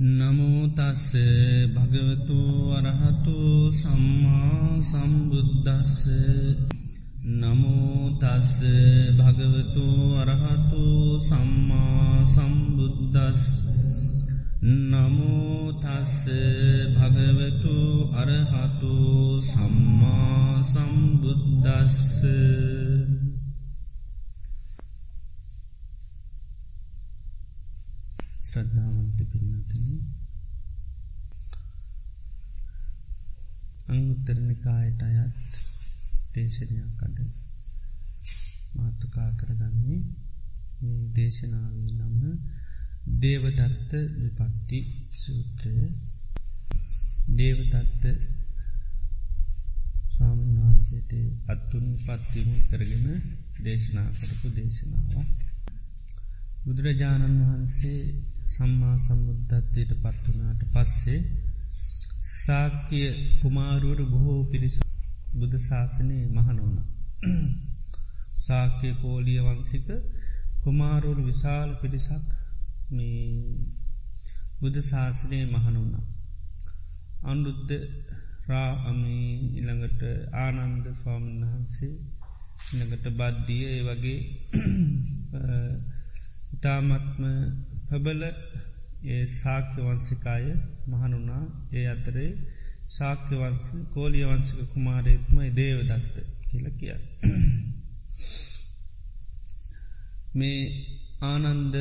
නමුතස්ස භගවතු වරහතු සම්මා සම්බුද්ධස්ස නමුතස්ස භගවතු අරහතු සම්මා සම්බුද්ධස් නමුතස්ස භගවතු අරහතු සම්මා සම්බුද්ධස්ස ශ්‍රද්ධාවන්ත පින්නටන අංගුත්තරනිකායට අයත් දේශනයක් අද මාතුකා කරගන්නේ මේ දේශනාවී නම දේවදත්ත විපත්ති සූත්‍රය. දේවදත්ත ස්වාමන් වහන්සේට අත්තුන් පත්තිමු කරගෙන දේශනා කරපු දේශනාවක්. බුදුරජාණන් වහන්සේ සම්මා සම්බුද්ධත්වයට පත්වනාට පස්සේ සාක්‍ය කුමාරුවරු බොහෝ පිරිස බුද්ධ ශාසනය මහනවන. සාක්‍ය කෝලිය වංසික කුමාරුවරු විශාල පිරිසක් මේ බුද්ධ ශාසනය මහනවන. අන්ඩුද්ධ රා අමි ඉළඟට ආනන්ද ෆාමන් වහන්සේ ඉළඟට බද්ධිය ඒ වගේ ඉතාමත්ම පබල ඒ සාක්‍ය වන්සිකාය මහනුනා ඒ අතරේ ශාක්‍යවන්ස කෝලිය වංසික කුමාරයත්ම දේව දත්ත කියල කිය. මේ ආනන්ද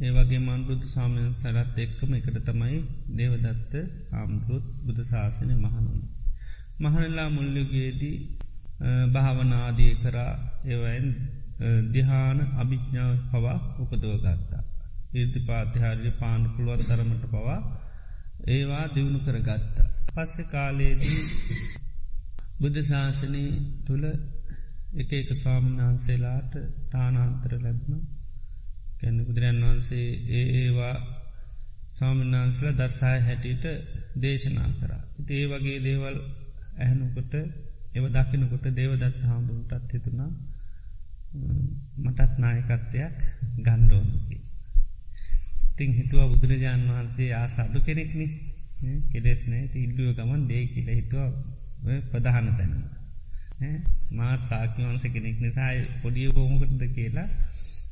ඒවගේ මන්බුදු සාමයන් සැලත් එක්කම එකට තමයි දේවදත්ත ආම්රුත් බුදු ශාසනය මහනුන. මහනලා මුල්ලුගේදී භාවනාදිය කරා ඒවයින් දිහාන අභිඥාව පවා උපදව ගත්තා. ඉර්ති පාතිහාරි පාන පුළුවන් තරමට පවා ඒවා දියුණු කර ගත්තා. පස්ස කාලයේදී බුද්ධ ශාසනය තුළ එක එක ස්වාමින්වහන්සේලාට තානාන්තර ලැබ්න කැන්න බුදුරන් වහන්සේ ඒ ඒවා ස්වාමින්වහන්සල දස්සාය හැටියට දේශනා කරා. ඉති ඒ වගේ දේවල් ඇහනුකොට එව දකිනකොට දේවදත් හාමුදුරටත් හිතුනා මටත් නායකත්වයක් ගණ්ඩෝනකි. ඉතිං හිතුව බුදුරජාණන් වහන්සේ ආසාඩු කෙනෙක්නි කෙලෙස්නේ ඉල්ලුව ගමන් දේ කියල හිතුව ප්‍රධාන තැන. මාත් සාකිවන්ස කෙනෙක් නිසායි පොඩිය බෝමකටද කියලා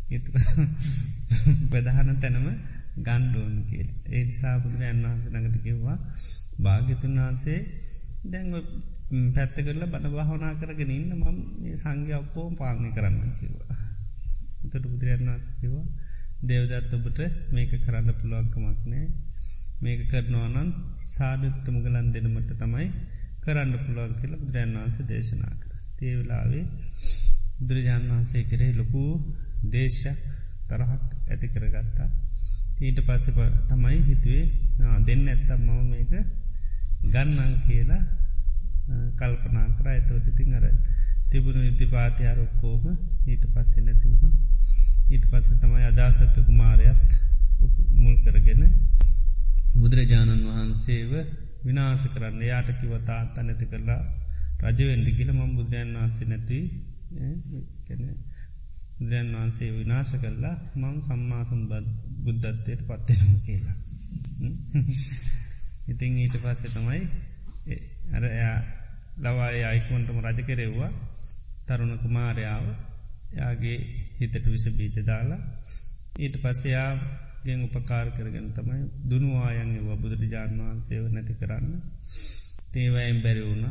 ප්‍රධාන තැනම ගණ්ඩෝන් කියල ඒ නිසා බුදුරජාන් වහන්ස නඟට කිව්වා භාග්‍යතුන් වහන්සේ දැන්ව පැත්ත කරලා බණ භාවනා කරගෙන ඉන්න මම සංගය ඔක්කෝම් පාලනය කරන්න කිව්වා. එතට බුදුරජාන් වහන්ස කිවා දේවදත් ඔබට මේක කරන්න පුළුවන්කමක් නෑ මේක කරනවානන් සාධත්ත මුගලන් දෙනමට තමයි කරන්න පුළුවන් කියල බුදුරන් වන්ස දේශනා කර. තේවෙලාවේ බුදුරජාන් වහන්සේ කරේ ලොකු දේශයක් තරහක් ඇති කරගත්තා. ඊට පස්ස තමයි හිතුවේ දෙන්න ඇත්තම් මම මේක ගන්නන් කියලා කල්පනා කර. ඇතවට ඉතින් අර තිබුණු ඉදි පාතියාරොක්කෝම ඊට පස්සේ නැතිවුණ ඊට පස්ස තමයි අදාසත්ත කුමාරයත් මුල් කරගෙන බුදුරජාණන් වහන්සේව විනාස කරන්න යාට කිවතා අනැති කරලා රජවෙන්ඩි කියල මම් බුදුරජන් වහන්සේ නැති බුදුරන් වහන්සේ විනාශ කරලා මං සම්මාසම් බුද්ධත්වයට පත්වෙනම කියලා. ඉතිං ඊට පස්සේ තමයි අර එයා ලවාය අයිකුවන්ටම රජ කෙරෙව්වා. තරුණ කුමාරයාව යාගේ හිතට විස බීජ දාලා ඊට පස්සයා ගෙන් උපකාර කරගෙන තමයි දුනුවායන් ඒවා බුදුරජාණන් වහන්සේව නැති කරන්න. තේවයිම් බැරි වුණ.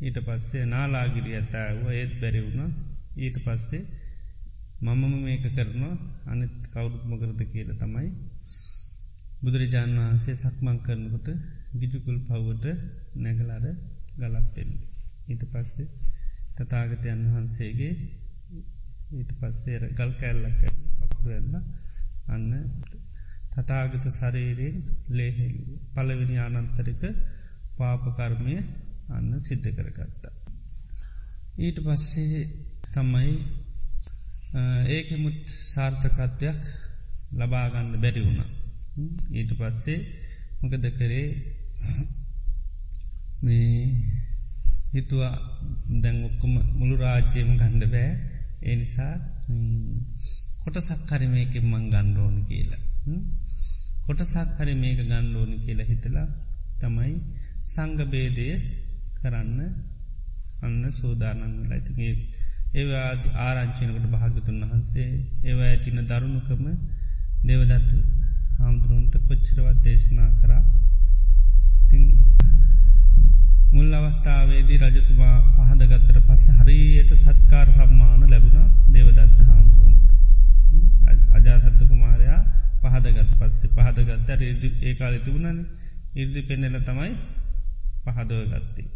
ඊට පස්සේ නාලාගිරිය ඇතෑව ඒත් බැරි වුණ. ඊට පස්සේ මමම මේක කරනවා. අනිත් කවුරුත්ම කරද කියල තමයි බුදුරජාණන් වහන්සේ සක්මං කරනකොට ගිජුකුල් පව්වට නැගලාර ගලක් පෙල්ලි. ඊට පස්සේ තතාගතයන් වහන්සේගේ ඊට පස්සේ ගල් කැල්ල කැල්ල කකුරෙල්ල අන්න තතාගත සරේරයෙන් ලේහෙල් පලවිනි ආනන්තරික පාපකර්මය අන්න සිද්ධ කරගත්තා. ඊට පස්සේ තමයි ඒකෙමුත් සාර්ථකත්වයක් ලබාගන්න බැරි වුණ. ඊට පස්සේ මොකද කරේ? මේ හිතුවා දැන් ඔක්කොම මුළු රාජ්‍යයම ගණ්ඩ බෑ. ඒ නිසා කොට සක්කරමයකින් මං ගණ්ඩෝන කියලා. කොටසක් හරි මේක ගන්නලෝනි කියලා හිතලා තමයි සංගබේදය කරන්න අන්න සෝදානන්න ලයිතිගේ ඒවා ආරංචිනකට භාගතුන් වහන්සේ ඒවා ඇතින දරුණුකම දෙවදත්තු හාමුදුරුවන්ට කොච්චරවත් දේශනා කරා මුල් අවස්ථාවේදී රජතුමා පහදගත්තර පස්ස හරියට සත්කාර සම්මාන ලැබුණ දෙවදත්ත හාමුදුරුවන්ට අජාතත්ත කුමාරයා පහදගත් පස්සේ පහදගත්ත රේදි ඒකාල තිබුණන ඉර්දි පෙන්නල තමයි පහදව ගත්තේ.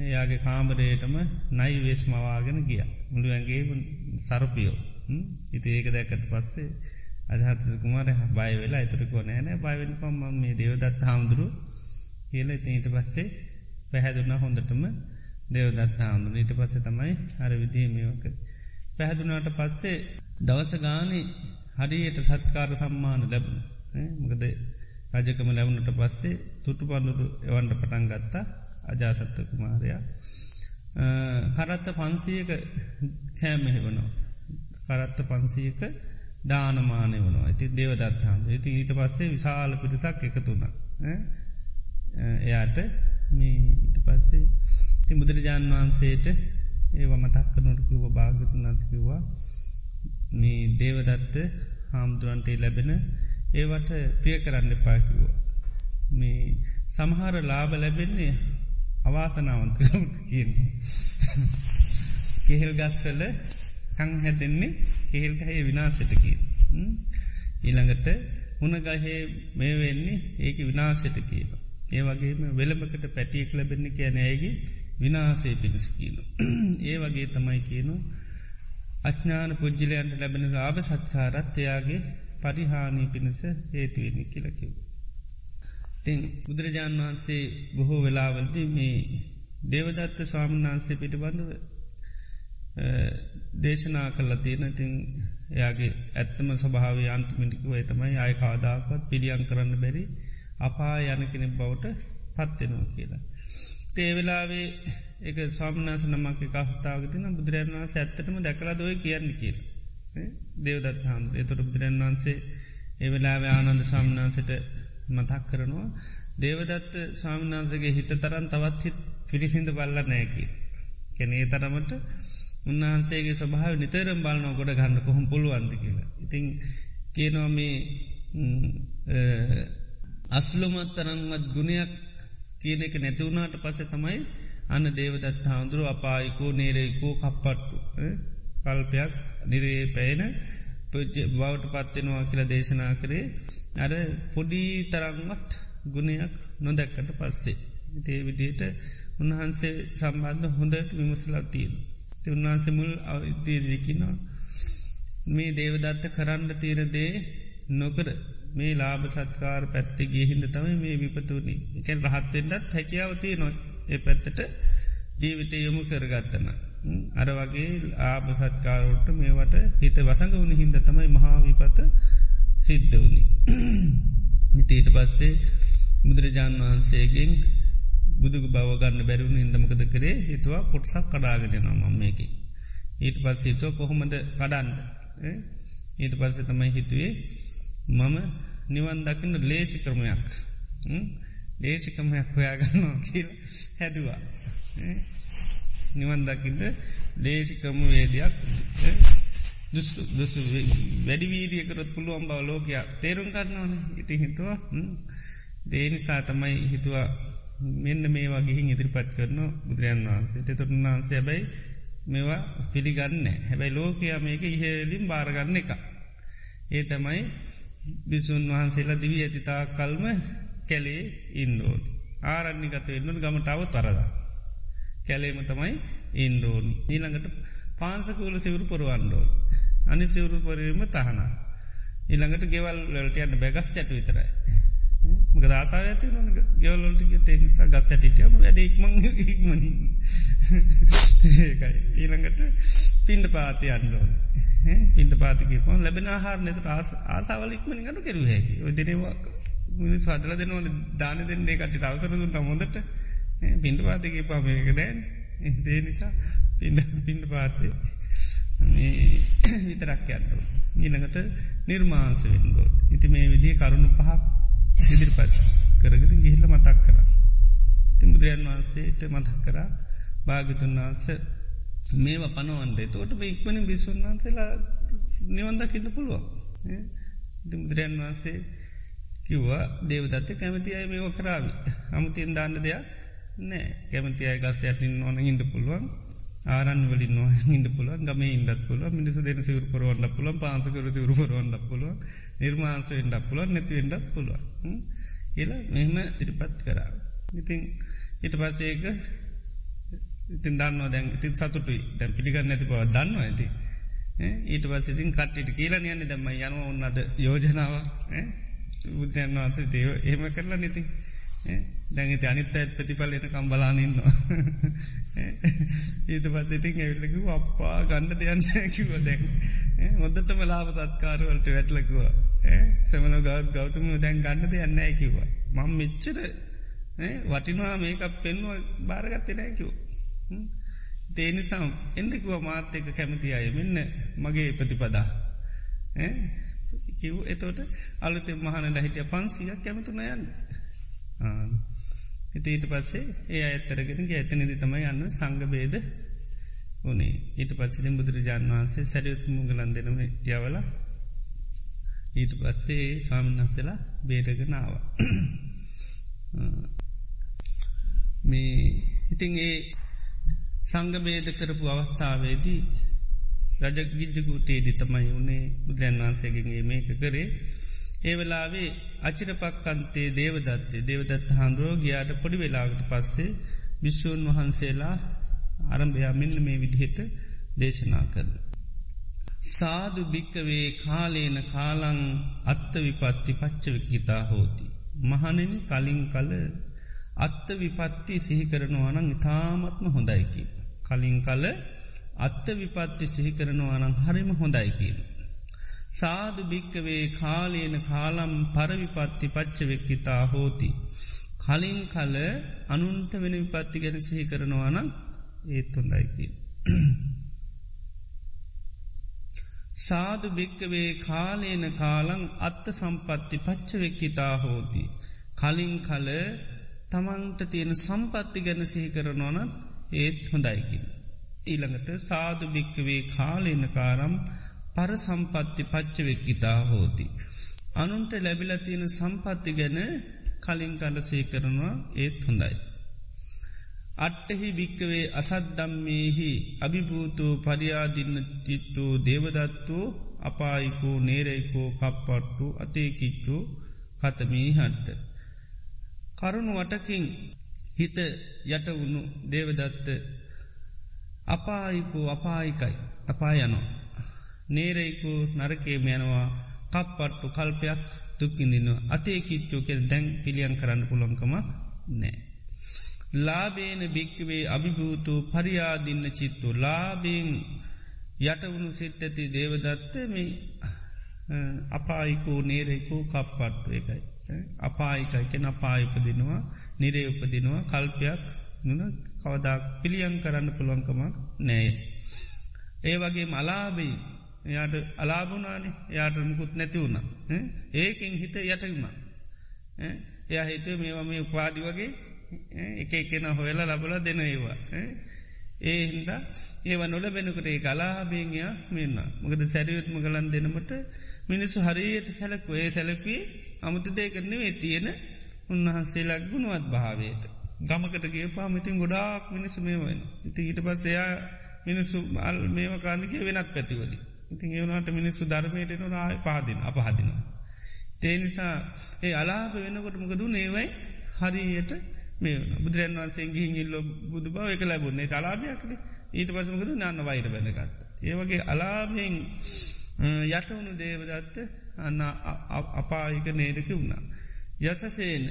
එයාගේ කාමරයටම නයි වේස් මවාගෙන ගිය. මුළුවන්ගේ සරපියෝ. ඉති ඒක දැකට පස්සේ අජහත කුමාර බය වෙලා ඇතුරකෝ නෑනෑ බයිවෙන පම් මේ දේවදත් හාමුදුරු කියල ඉතිට පස්සේ පැහැදුනා හොඳටම දෙවදත් හාමුදුර ඊට පස්සේ තමයි අර විදිීමයෝක. පැහැදුනාට පස්සේ දවස ගානේ හරියට සත්කාර සම්මාන ලැබුණ මකද රජකම ලැබුණට පස්සේ තුටු පන්නුරු එවන්ට පටන් ගත්තා අජාසත්ත කුමාරයා. කරත්ත පන්සියක කෑමෙහෙවනවා. කරත්ත පන්සියක දානමානය වනවා ඇති දේවදත්හාන්ද ඇති ඊට පස්සේ විශාල පිරිසක් එකතුන්න. එයාට මේ ඊට පස්සේ ති බුදුරජාණන් වහන්සේට ඒව මතක්ක නොටකිව භාගතුනාස්කිවා මේ දේවදත්ත හාමුදුරන්ටේ ලැබෙන ඒවට ප්‍රිය කරන්න පාකිව. මේ සමහර ලාබ ලැබෙන්නේ අවාසනාවන්තකම කියන. කෙහෙල් ගස්සල කං හැදෙන්නේ කෙහෙල්ගහේ විනාසටකි. ඊළඟට උනගහේ මේ වෙන්නේ ඒක විනාසට කියන. ඒ වගේම වෙළඹකට පැටියෙක් ලැබෙන්නේ කියන ඇගේ විනාසේ පිණිස් කියන. ඒ වගේ තමයි කියනවා අඥ්ඥාන පුද්ජලයන්ට ලැබෙන ආභ සත්කාරත් එයාගේ පරිහානී පිණිස හේතුවෙන්නේ කියලකිව. තින් බුදුරජාණන් වහන්සේ බොහෝ වෙලාවලති මේ දේවදත්ත ස්වාමන් වහන්සේ පිටිබඳව දේශනා කල්ල තියෙනතින් එයාගේ ඇත්තම ස්වභාව අන්තිමිටිකුවේ තමයි අය කාදාකත් පිළියන් කරන්න බැරි අපා යන කෙනෙක් බවට පත්වෙනවා කියලා. තේවෙලාවේ එක සාමනාස නමක් කහතාවතින බුදුරන් වන්ස ඇත්තටම දැකලා දොය කියන්න කියල. දේවදත් හාම එතොට බුදුරන් වන්සේ ඒවෙලාව ආනන්ද සාමනාන්සට මතක් කරනවා දේවදත්ත සාමනාන්සගේ හිත තරන් තවත් හිත් පිරිසිඳ බල්ල නෑකි. කැනේ තරමට උන්වහන්සේගේ සභාව නිතරම් බලනව ගොඩ ගන්න කොහොම පුළුවන්ද කියලා. ඉතිං කියනවා මේ අස්ලුමත් තරංවත් ගුණයක් කියන එක නැතිවුණට පස තමයි අන්න දේවදත් හාමුදුරුව අපායිකෝ නේරෙකෝ කප්පට්ටු කල්පයක් නිරේ පැයන බවට පත්වෙනවා කියල දේශනා කරේ අර පොඩි තරංවත් ගුණයක් නොදැක්කට පස්සේ. ඒ විදියට උන්වහන්සේ සම්බන්ධ හොඳට විමසලත්තිීම. උන්වහන්සේ මුල් අවදේදකිනවා. මේ දේවදත්ත කරන්න තීරදේ නොකර මේ ලාබ සත්කාර පැත්තිගේ හිද තමයි මේ විපතුනි එකැන් රහත්වෙන්ඩත් හැකියාවතිය නො ඒ පැත්තට ජීවිතය යොමු කරගත්තන. අර වගේ ආබ සත්කාරෝට මේවට හිත වසඟ වුණ හින්ද තමයි මහාවිපත සිද්ධ වුණි. ඉතීට පස්සේ බුදුරජාණන් වහන්සේගෙන් බුදුග බවගන්න බැරිවුණ ඉදමකද කරේ? හිතුවා කොටසක් කඩාගෙනවා මම්මයකි. ඊට පස්ස හිතුව කොහොමද කඩන්න. ඊට පස්ස තමයි හිතුවේ මම නිවන් දකින්න ලේසි ක්‍රමයක්. ලේසිකමයක් හොයාගන්නවා කියල හැදවා. නිවන් දකිින්ට ලේසිකම වේදයක් වැඩිවීරියකරත් පුළුවන් බව ලෝකයා තේරුම් කරන්නවන ඉති හිතුවා දේනිසා තමයි හිතුවා මෙන්න මේවා ගිහින් ඉදිරිපත් කරන බුදුරයන් වහන්සේ තුරන් වහන්සේ බැයි මේවා පිළිගන්න හැබැයි ලෝකයා මේක ඉහලින් බාරගන්න එක. ඒ තමයි බිසුන් වහන්සේලා දිවී ඇතිතා කල්ම කැලේ ඉන්ඩෝන් ආරණ්නිගත එන්නු ගමටාව තරද. කැලේම තමයි ඉන්ඩෝන් ඊළඟට පාන්සකූල සිවරු පොරුවන්ඩෝන්. අනි සිවරු පරීම තහන. ඉළඟට ගෙවල් ලට යන්න බැගස් ඇට විතරයි. මක දසා ඇති නො ගෙවල්ලට තේනිසා ගස් ඇටිටියම වැඩ ඉක්මං ඉක්මන ඊළඟට පින්ඩ පාති අන්ඩෝන්. පින්ට පාතිකපන් ලැබෙන ආහාර නත ආසාවල ඉක්මනි ගඩු කෙරුව හැකි. දිනවා මිනිස් හදල දෙනවන දාන දෙන්නේ කට අවසර දුන්න හොඳට. පින්ට පාතික පාමක දෑන් දේ නිසා පිඩ පින්ඩ පාතේ විතරක් යන්නු. ඊළඟට නිර්මාන්සවෙන්ගෝ. ඉති මේ විදිේ කරුණු පහක් ඉදිරිපත් කරගෙන ගිහිල්ල මතක් කර. ති බුදුරයන් වහන්සේට මතක් කරා භාගතුන් වහන්ස මේව පනවන්ඩේ තෝට ඉක්මන බිසුන් වහන්සේලා නිවන්දකින්න පුළුවන්. බුදුරයන් වහන්සේ කිව්වා දේවදත්ත කැමති අය මේෝ කරාව. අමුතින් දාන්න දෙයක් නෑ කැමති අය ගස්සයටනින් ඕන හිට පුළුවන් ආරන් වලින් නො ඉට පුල ගම ඉන්ඩත් පුල මිනිස දෙන සිවර පරවන්න පුල පාසකර සිවරු පරවන්න පුළුව නිර්මාන්ස ඉඩක් පුල නැතිවෙන්ඩක් පුළුව කියලා මෙහම තිරිපත් කරා. ඉතින් ඉට පසේක ඉතින් දන්න දැන් ඉතින් සතුටුයි. දැන් පිළිගන්න ඇති බව දන්න ඇති. ඊට පසිතින් කට්ටිට කියලා යන්න දැම යනව උන්නද යෝජනාව. බුදුරන් වන්සේ දේව එහෙම කරලා නිති දැඟ අනිත් ඇත් ප්‍රතිඵල එන කම්බලානන්න ඊට පස්සඉතින් ඇවිල්ලකිව අප්පා ගණ්ඩ දෙයන්න කිව දැන්. මොදටම ලාබ සත්කාරවලට වැටලකුව සමන ගවත් ගෞතම දැන් ගන්න දෙයන්න ඇකිවා මං මෙච්චර වටිනවා මේකක් පෙන්වා භාරගත්තේ නෑකිව දේනිසම් එන්ඩකුව මාත්‍යක කැමති අය. මෙන්න මගේ ප්‍රතිපදා. කිව් එතෝට අලුතෙ මහන දහිටිය පන්සියක් කැමතුන යන්න ඉතිඊට පස්සේ ඒ අඇත්තරගෙන ඇතනදි තමයි යන්න සංගබේද ඕනේ ඊට පස්සිරින් බුදුරජාණන් වහන්සේ සැරියුත් මුගලන් දෙනම යවල ඊට පස්සේ ස්වාමින්වහන්සලා බේරගෙනාව මේ ඉතිං ඒ සංගබේද කරපු අවස්ථාවේදී රජ විද්‍යකූටේදි තමයි වුණේ බුදුරන් වහන්සේගෙන්ගේ මේක කරේ. ඒවෙලාවේ අචිරපක්කන්තේ දේවදත්තේ දේවදත්ත හාන්දුරෝ ගියාට පොඩි වෙලාවට පස්සේ විශ්ෂූන් වහන්සේලා අරම්භයා මෙන්න මේ විදිහට දේශනා කරන. සාදු භික්කවේ කාලේන කාලං අත්ත විපත්ති පච්චවිකිතා හෝති. මහනෙන කලින් කල අත්ත විපත්ති සිහි කරනවානං ඉතාමත්ම හොඳයිකි. කලින් කල අත්ත විපත්ති සිහි කරනවානං හරිම හොඳයිකින්. සාදු භික්කවේ කාලේන කාලම් පරවිපත්ති පච්චවෙක්කිතා හෝති. කලින් කල අනුන්ට වෙන විපත්ති ගැන සිහි කරනවාන ඒත් හොඳයිකි. සාදු භික්කවේ කාලේන කාලං අත්ත සම්පත්ති පච්චවෙක්කිතා හෝති. කලින් කල තමන්ට තියෙන සම්පත්ති ගැන සිහි කරනවනත් ඒත් හොඳයිකින්. ඊළඟට සාදු භික්කවේ කාලේන කාරම් පර සම්පත්ති පච්චවෙක්කිතා හෝති. අනුන්ට ලැබිල තියෙන සම්පත්ති ගැන කලින් කඩසේ කරනවා ඒත් හොඳයි. අට්ටහි භික්කවේ අසද්දම්මේහි අභිභූතෝ පරියාදින්න තිට්ටු දේවදත්තු අපායිකෝ නේරයිකෝ කප්පට්ටු අතේකිච්චු කතමී හට්ට. කරුණු වටකින් හිත යට වුණු දේවදත්ත අපායිකෝ අපායිකයි අපා යනවා. නේරෙකු නරකේම යනවා කප්පට්ටු කල්පයක් දුක්කිදින්නවා අතේ කිච්චෝ කෙල් දැන් පිළියන් කරන්න පුළොන්කමක් නෑ. ලාබේන භික්කවේ අභිභූතු පරියාදින්න චිත්තු ලාබෙන් යටවුණු සිට්ටති දේවදත්ත මේ අපායිකෝ නේරෙකෝ කප්පට්ටු එකයි. අපායිකයිකෙන අපායිපදිනවා නිරේ උපදිනවා කල්පයක් නොන කවදක් පිළියන් කරන්න පුළුවන්කමක් නෑ. ඒ වගේ මලාබී එයාට අලාබුනානේ යාට මුකුත් නැති වුණ. ඒකින් හිත යටගුණ එය හිත මේවා මේ උපාදි වගේ එක එකෙන හොයලා ලබල දෙන ඒවා. ඒ හින්ද ඒව නොල බෙනකට ඒ කලාබේගයා මෙන්න. මොකද සැරියුත්ම කලන් දෙනමට මිනිස්සු හරියට සැලක්ව. ඒ සැලකී අමුතු දේ කරනවේ තියෙන උන්වහන්සේලක් ගුණුවත් භාවයට. ගමකට ගේ පාමිතින් ගොඩාක් මිනිස්සු මේවන ඉති ඊට පස් එයා මිනිස්සු අල් මේම කාණගේ වෙනත් පැතිවලින්. ඉතින් ඒවනට මිනිස්සු ධර්මයට නො ආය පාදින අපහදිනවා. තේනිසා ඒ අලාප වෙනකොට මොකදු නේවයි හරියට මේ බුදුරන් වන්සේ ගිහිල්ල බුදු බව එක ලැබුන්නේ තලාභයක්ට ඊට පසමකද නන්න වයිට බැඳගත්ත. ඒවගේ අලාභයෙන් යටවුණු දේවදත්ත අන්න අපායික නේරක වුණා. යසසේන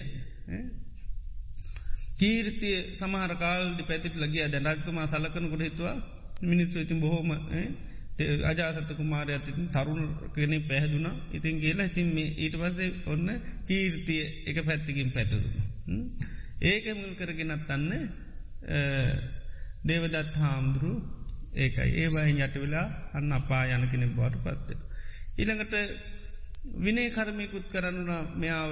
කීර්තිය සමහරකාල්දි පැතිට ලගිය දැනත්තුමා සලකනකොට හිතුවා මිනිස්සු ඉතින් බොහෝම අජාසත කුමාරය ඇතින් තරුණ කෙනෙ පැහැදුන. ඉතින් කියලා ඉතින් මේ ඊට පස්සේ ඔන්න කීර්තිය එක පැත්තිකින් පැතුරුණ. ඒක මුල් කරගෙනත් අන්න දේවදත් හාමුදුරු ඒකයි. ඒවයින් යට වෙලා අන්න අපා යන කෙනෙ බාට පත්ත. ඉළඟට විනේ කර්මයකුත් කරන්නුන මෙයාව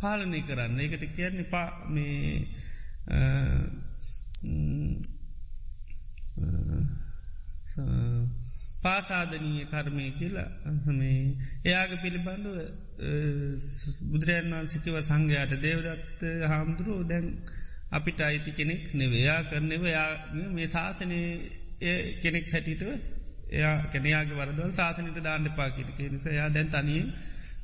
පාලනය කරන්න. ඒකට කියන්නේ පා මේ පාසාධනීය කර්මය කියලා මේ එයාගේ පිළිබඳුව බුදුරයන් වන්සිකව සංඝයාට දේවදත්ත හාමුදුරුව දැන් අපිට අයිති කෙනෙක් නෙවයා කරනෙව යා මේ ශාසනය කෙනෙක් හැටිට එයා කැනයාගේ වරදව සාසනට දාන්න පාකිට නිස යා දැන් තනියෙන්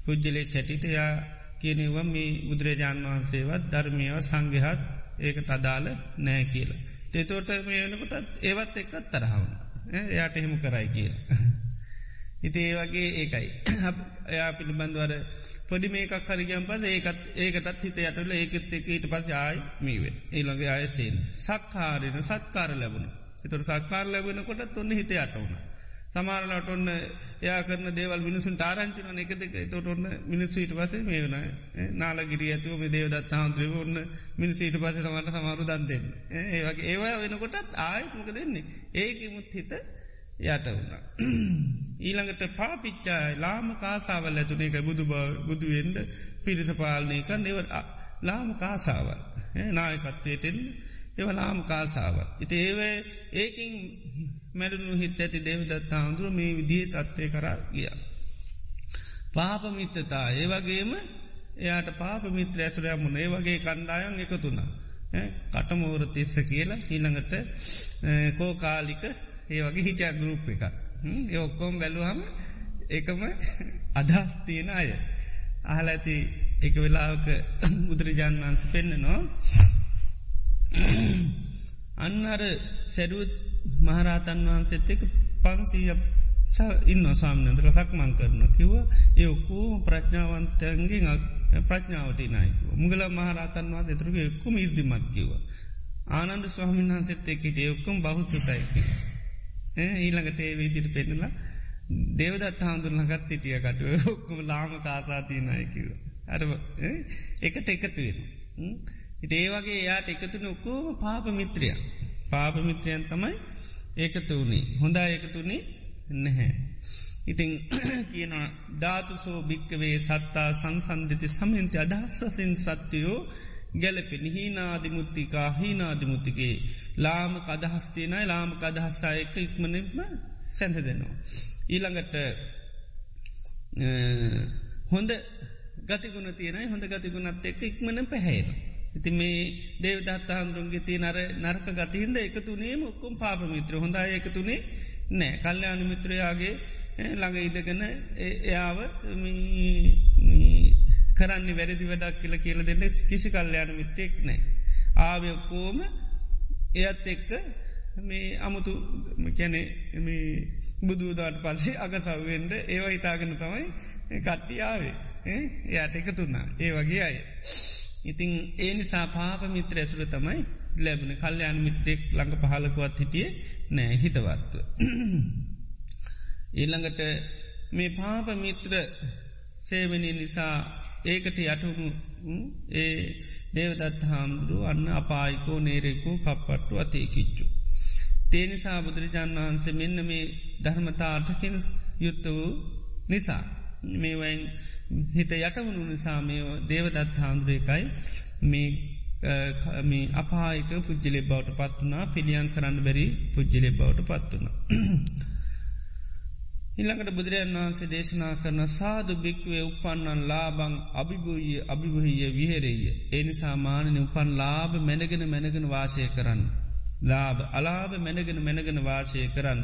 පුද්ජලෙක් හැටිට යා කියනෙව මේ බුදුරජාණන් වහන්සේවත් ධර්මයව සංගහත් ඒකට අදාළ නෑ කියලා. තෙතෝට මේ වනකොටත් ඒවත් එක්කත් තරහවුණ. එයාට එහෙම කරයි කිය. ඉති ඒ වගේ ඒකයි. එයා පිළිබඳවර පොඩි මේකක් හරිගම් පද ඒකත් ඒකටත් හිත යටල ඒකත් එක ඊට පස් ආයි මීවේ ඒළඟගේ අයසයෙන් සක්කාරෙන සත්කාර ලැබුණ. එතුර සක්කාර ලැබෙන කොටත් ඔන්න හිත යටවුණ. සමාරලට ඔන්න යා කරන දේවල් මිනිසුන් ටාරංචින එක දෙක. තොට ඔන්න මිනිස්සු ඊට පසේ මේ වන නාලගිරිය ඇතුව මේ දේවදත් හාන්තුව ඔන්න මිනිස ඊට පස සමට සමාරු දන්දෙන් ඒවගේ ඒවා වෙනකොටත් ආයත්මක දෙන්නේ ඒක මුත් හිත යට වුණ. ඊළඟට පාපිච්චායි ලාම කාසාවල් ඇතුන. එක බුදු බුදුුවෙන්ද පිරිස පාලනය කන්න එව ලාම කාසාවල්. නායකත්වයටෙන් එව ලාම කාසාව. ඉති ඒව ඒකින් මැඩුණු හිත් ඇති දේවදත් හාමුදුරුව මේ විදිහ තත්වය කරා ගිය. පාපමිත්තතා ඒ වගේම එයාට පාපමිත්‍ර ඇසුරය මුණ ඒ වගේ කණ්ඩායන් එකතුුණ. කටමෝර තිස්ස කියලා ඊළඟට කෝකාලික ඒ වගේ හිටිය ගරුප් එක. ඒ ඔක්කෝම් බැලුහම එකම අදහස් තියෙන අය. අහල ඇති එක වෙලාවක බුදුරජාන් වන්ස පෙන්න්න නවා. අන්න අර සැරුවත් මහරාතන් වහන්සේත් එක පන්සීය ඉන්න සාමනන්ත්‍ර සක්මං කරන කිව ඒකූ ප්‍රඥාවන්තයන්ගේ ප්‍රඥාවතිනයිකව මුගල මහරතන්වා දෙතුරක එක්කුම ඉර්දිමත් කිව. ආනන්ද ස්වාමින් වහන්සෙත් එකට එක්කුම් බහුස්සතයිකි. ඊළඟට ඒ විදිට පෙන්නලා දේවදත් හාමුදුරන ගත් හිටිය කටුව ඔක්කුම ලාම කාසාතියනයකිව. අර එකට එකතුවෙන. ඉතේවගේ එයාට එකතුන ඔක්කෝම පාප මිත්‍රිය. පාපමිත්‍රයන් තමයි ඒකතු වනේ හොඳා ඒකතුනේ නැහැ. ඉතිං කියන ධාතුසෝ භික්කවේ සත්තා සංසන්ධිති සමන්ති අදහස්සසින් සත්‍යයෝ ගැලපෙන හීනාදිමුත්තිකා හීනාදිමුත්තිගේ ලාමක අදහස්තියනයි ලාමක අදහස්ථායක ඉක්මනෙක්ම සැඳ දෙනවා. ඊළඟට හොඳ ගතිගුණ තියනයි හොඳ ගතිගුණත් එක්ක ඉක්මන පැහැේනවා. ඉති මේ දේවදත් හාමුදුරන්ගේ තිය නර නරක ගතිහින්ද එකතුනේ මොක්කොම් පාපමිත්‍ර හොඳා එකතුනේ නෑ කල්්‍යයානු මිත්‍රයාගේ ළඟ ඉදගන එයාව කරන්න වැරදි වැඩක් කියල කියල දෙන්න කිසි කල්්‍යයාන මිත්‍රයෙක් නෑ. ආවයක්කෝම එයත් එක්ක මේ අමුතු කැනෙ බුදුදාට පස්සේ අගසව්වෙන්ට ඒවා හිතාගෙන තමයි කට්ටියාවේ එයාට එක තුන්නා ඒ වගේ අය. ඉතිං ඒ නිසා පාප මිත්‍ර ඇසුර තමයි ලැබන කල්්‍යයාන මිත්‍රෙක් ළඟ පහලකුවත් හිටිය නෑ හිතවත්ව. ඊළඟට මේ පාප මිත්‍ර සේවනී නිසා ඒකට යටුණු ඒ දේවදත් හාමුදුරු අන්න අපායිකෝ නේරෙකු කප්පට්ටු අතේකිච්චු. තේනිසා බුදුරජාණන් වහන්සේ මෙන්න මේ ධර්මතාටකින් යුත්ත වූ නිසා. මේවයින් හිත යටවුණු නිසා මේ දේවදත් හාන්දුරේකයි මේ අපායක පුද්ජලෙ බවට පත්වනා පිළියන් කරන්න බැරි පුද්ජලෙ බවට පත්වන. ඉල්ළඟට බුදුරජන් වහන්සේ දේශනා කරන සාදු භික්වේ උපන්නන් ලාබං අභිභූය අභිභහිය විහෙරෙය. එනිසා මානන උපන් ලාබ මැනගෙන මැනගෙන වාසය කරන්න. ලාබ අලාබ මැනගෙන මැනගෙන වාසය කරන්න.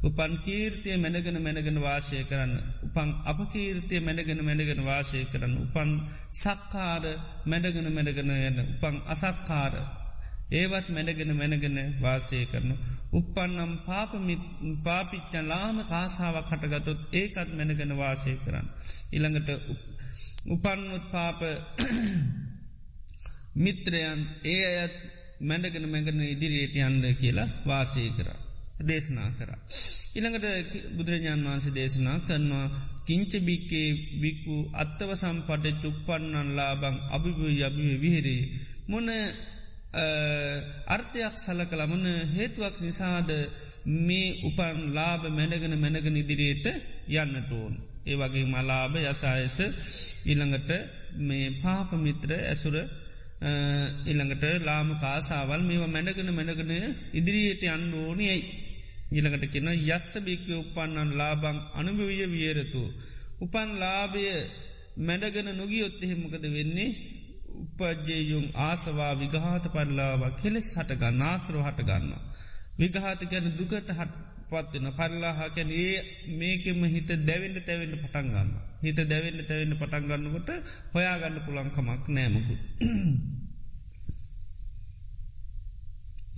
උපන් කීර්තිය මැනගෙන මැනගෙන වාසය කරන්න. උපන් අපකීර්තිය මැනගෙන මැනගෙන වාසය කරන්න. උපන් සක්කාර මැඩගෙන මැඩගෙන යන්න. උපන් අසක්කාර ඒවත් මැඩගෙන මැනගෙන වාසය කරන. උපන්නම් පාපමිත් පාපිච්චන් ලාම කාසාාවක් කටගතොත් ඒකත් මැනගෙන වාසය කරන්න. ඉළඟට උපන්නුත් පාප මිත්‍රයන් ඒ අයත් මැඩගෙන මැගන ඉදිරියට යන්න කියලා වාසය කර. දේශනා කර. ඉළඟට බුදුරජාන් වහන්සේ දේශනා කරනවා කිංච බික්කේ බික්කු අත්තව සම්පට චුප්පන්නන් ලාබං අභිභ යබිව විහිරේ. මොන අර්ථයක් සල කළමන හේතුවක් නිසාද මේ උපන් ලාභ මැනගෙන මැනගෙන ඉදිරියට යන්නට ඕන්. ඒ වගේ මලාභ යසායස ඉළඟට මේ පාපමිත්‍ර ඇසුර ඉළඟට ලාම කාසාවල් මේව මැනගෙන මැනගෙන ඉදිරියට අන්න ඕනයයි. ඉළඟට කෙන යස්ස භික්ව උපන්නන් ලාබං අනුභවිය වියරතු. උපන් ලාභය මැඩගෙන නොගියොත් එහෙමකද වෙන්නේ උපජයුම් ආසවා විගාත පල්ලාවා කෙලෙස් හටගන්න ආසරෝ හටගන්න. විගහාත ගැන දුකට හට පත්වෙන පල්ලාහා කැන ඒ මේකෙම හිත දැවෙන්ට තැවෙන්ට පටන්ගන්න. හිත දැවෙන්ට තැවෙන්ට පටන්ගන්නකොට හොයාගන්න පුළන්කමක් නෑමකු.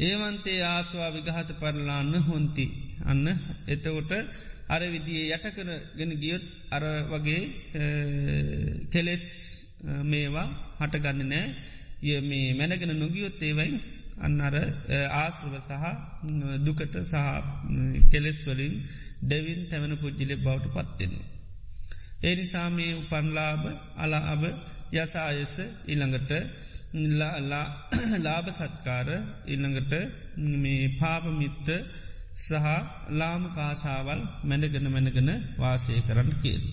ඒවන්තේ ආස්වා විගහත පරලාන්න හොන්ති අන්න එතකොට අර විදිිය යටකර ගෙන ගියොත් අර වගේ කෙලෙස් මේවා හටගන්න නෑ ය මේ මැනගෙන නොගියොත් ඒවයි අන්න අර ආශ්‍රව සහ දුකට සහ කෙලෙස්වලින් දෙවින් තැවන පුද්ජිලෙ බවට පත්වෙනවා. ඒ නිසාමේ උපන්ලාභ අලාභ යසායස ඉළඟට ලාභ සත්කාර ඉළඟට මේ පාපමිත්ත සහ ලාම කාශාවල් මැනගෙන මැනගෙන වාසය කරන්න කියල්.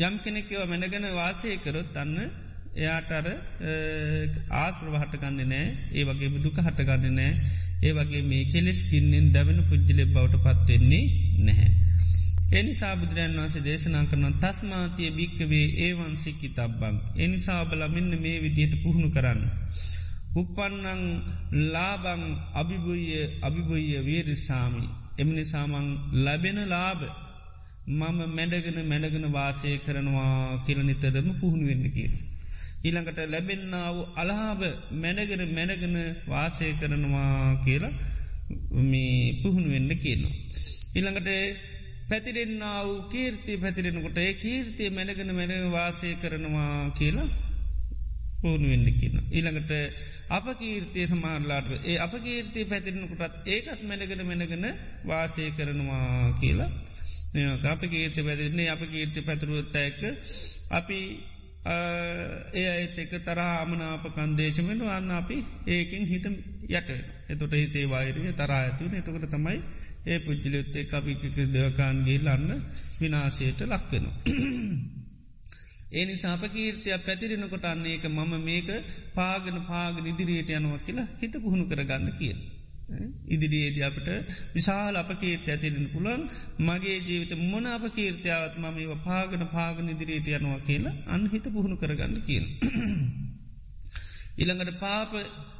යම් කෙනෙක්ව මැනගෙන වාසය කරොත් අන්න එයාට අර ආශ්‍රව හටගන්න නෑ ඒ වගේ දුක හටගන්න නෑ ඒ වගේ මේ කෙලෙස් ගින්නෙන් දැවෙන පුද්ජලෙ බවට පත්වෙන්නේ නැහැ. එනි සාබුදුරයන් වන්සේ දේශනා කරන තස්මාතිය භික්කවේ ඒවන්සිකි තබ්බං. එනිසා බල මෙන්න මේ විදියට පුහුණු කරන්න. උපන්නං ලාබං අභිභුය අභිභුය වේරිසාමි. එමනි සාමං ලැබෙන ලාබ මම මැඩගෙන මැඩගෙන වාසය කරනවා කියලනිතරම පුහුණු වෙන්න කියන. ඊළඟට ලැබෙන්න්නාව අලාභ මැනගෙන මැනගෙන වාසය කරනවා කියලා මේ පුහුණු වෙන්න කියනවා. ඉළඟට පැතිරෙන්න්නාව කීර්ති පැතිරෙනකොට ඒ කීර්තිය මැනගෙන මැන වාසය කරනවා කියලා පුහුණු වෙන්න කියන. ඊළඟට අප කීර්තිය සමාරලාට ඒ අප කීර්තිය පැතිරෙනකොටත් ඒකත් මැනගෙන මැනගෙන වාසය කරනවා කියලා. අප කීර්ති පැතිරන්නේ අප කීර්ති පැතුරුවත්තඇක අපි ඒ අයිත එක තරා අමනාප කන්දේශමෙන් වන්න අපි ඒකින් හිත යට එතොට හිතේ වෛරය තරා ඇතිවන එතකට තමයි ඒ පුද්ජිලයොත්තේ අපික දෙවකාන්ගේ ලන්න විනාශයට ලක්වෙනවා. ඒ නිසාප කීර්තිය පැතිරෙනකොට අන්නේ එක මම මේක පාගන පාග ඉදිරියට යනවා කියලා හිත පුහුණු කරගන්න කියල. ඉදිරියේද අපට විශාල අප කීර්ති ඇතිරෙන පුළන් මගේ ජීවිත මොන අප කීර්තියාවත් මම ඒව පාගන පාගන ඉදිරියට යනවා කියලා අන්හිත පුහුණු කරගන්න කියන. ඉළඟට පාප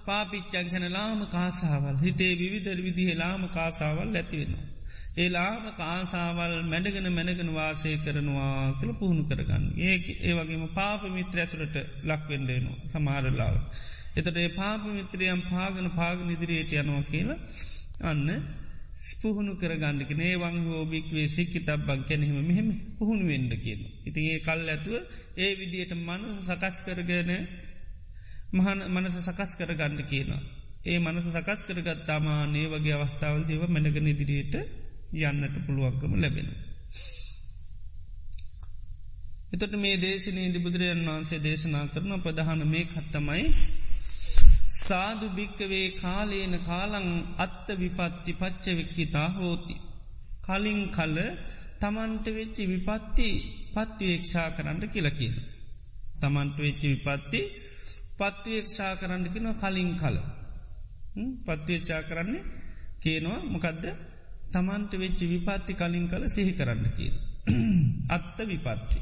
පාපිච්චන් හැන ලාම කාසාවල් හිතේ විවිධර විදිහ ලාම කාසාවල් ඇතිවෙනවා. ඒ ලාම කාසාවල් මැඩගෙන මැනගෙන වාසය කරනවා කළ පුහුණු කරගන්න. ඒ ඒ වගේම පාප මිත්‍ර ඇතුළට ලක්වෙන්ඩේනවා සමාරලාව. එතට ඒ පාප මිත්‍රියම් පාගන පාග ඉදිරියට යනවා කියලා අන්න ස්පුහුණු කරගන්නක නේ වං හෝබික්වේ සික්කි තබ්බං කැනෙහිම මෙහෙම පුහුණු වෙන්ඩ කියන. ඉතින් ඒ කල් ඇතුව ඒ විදියට මනස සකස් කරගන මහන මනස සකස් කරගන්න කියනවා. ඒ මනස සකස් කරගත්තාමා නේ වගේ අවස්ථාවල් දේව මැනගෙන ඉදිරියට යන්නට පුළුවන්කම ලැබෙන. එතට මේ දේශනයේ බුදුරජන් වහන්සේ දේශනා කරන ප්‍රධාන මේ කත්තමයි සාදු භික්කවේ කාලේන කාලං අත්ත විපත්ති පච්චවෙක්කිතා හෝති. කලින් කල්ල තමන්ට වෙච්චි විපත්ති පත්තිවේක්ෂා කරන්න කියලකින. තමන්ට වෙච්චි විපත්ති පත්තිවේක්ෂා කරන්නකින කලින් කල. පත්තිවේක්ෂා කරන්නේ කියනවා මොකදද තමන්ට වෙච්චි විපත්ති කලින් කල සිහි කරන්න කියන. අත්ත විපත්ති.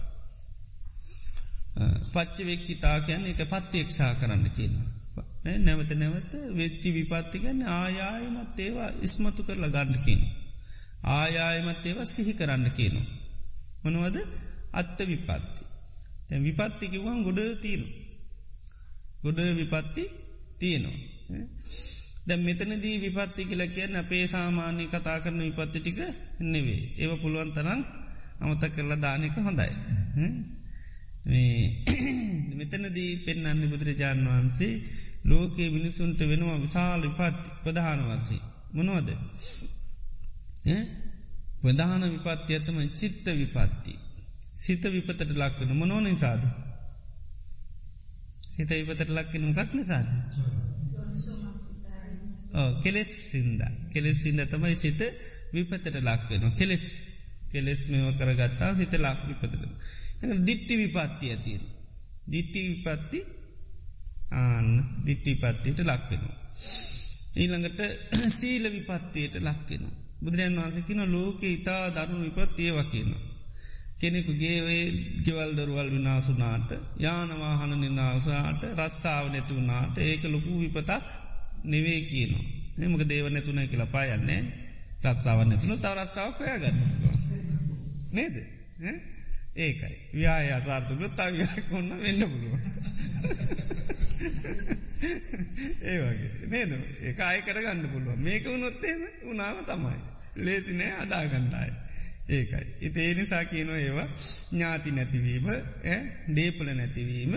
පච්ච වෙක්කිතා කියන්න එක පත්තියක්ෂා කරන්න කියනවා. නැවත නැවත වෙච්චි විපත්තිගන්න ආයායමත් ඒවා ඉස්මතු කරලා ගණ්ඩකින්. ආයායමත් ඒවා සිහි කරන්න කියනු. මොනවද අත්ත විපත්ති. තැ විපත්තිකිවන් ගොඩ තියෙන. ගොඩ විපත්ති තියෙනවා. දැ මෙතනදී විපත්ති කියල කියන්න අපේ සාමාන්‍ය කතා කරන විපත්ති ටික නෙවේ. ඒව පුළුවන් තරම් අමත කරලා දානක හොඳයි. මෙතනදී පෙන්න්න බුදුරජාණන් වහන්සේ ලෝකයේ මිනිසුන්ට වෙනවා විශාල විපත් ප්‍රධාන වන්සේ. මොනවද. ප්‍රධාන විපත්ති ඇතම චිත්ත විපත්ති. සිත විපතට ලක්වන මොනෝනින් සාද. හිත විපතට ලක්කෙන මොකක් නිසාද. කෙලෙස් සින්ද කෙලෙස් සින්ද තමයි සිත විපතට ලක්වෙන කෙලෙස් කෙලෙස් මෙම කරගත්තා හිත ලක් විපතට දිට්ටි විපත්ති ඇතියෙන දිට්ටි විපත්ති ආන්න දිට්ටි පත්තියට ලක්වෙනවා. ඊළඟට සීල විපත්තියට ලක්වෙන. බුදුරන් වන්සකින ලෝක ඉතා දරුණු විපත්තිය වකින්න. කෙනෙකුගේවේ ගෙවල් දරුවල් විනාසුනාට යානවාහන නිනාවසාට රස්සාාව නැතුවනාට ඒක ලොකු විපතක් නෙවේ කියනවා. එමක දේව නැතුන කියලා පායන්නේ රත්සාාව නැතුන තව රස්සාාව පයාගන්න. නේද? ඒකයි ව්‍යාය අසාර්ථක තවයක් ඔන්න වෙන්න පුළුව. ඒ වගේ නේද ඒ අය කරගන්න පුළුව මේක වුණොත්තේම උනාව තමයි. ලේතිනෑ අදාගන්නායි. ඒකයි. ඉතේ නිසා කියනො ඒවා ඥාති නැතිවීම දේපල නැතිවීම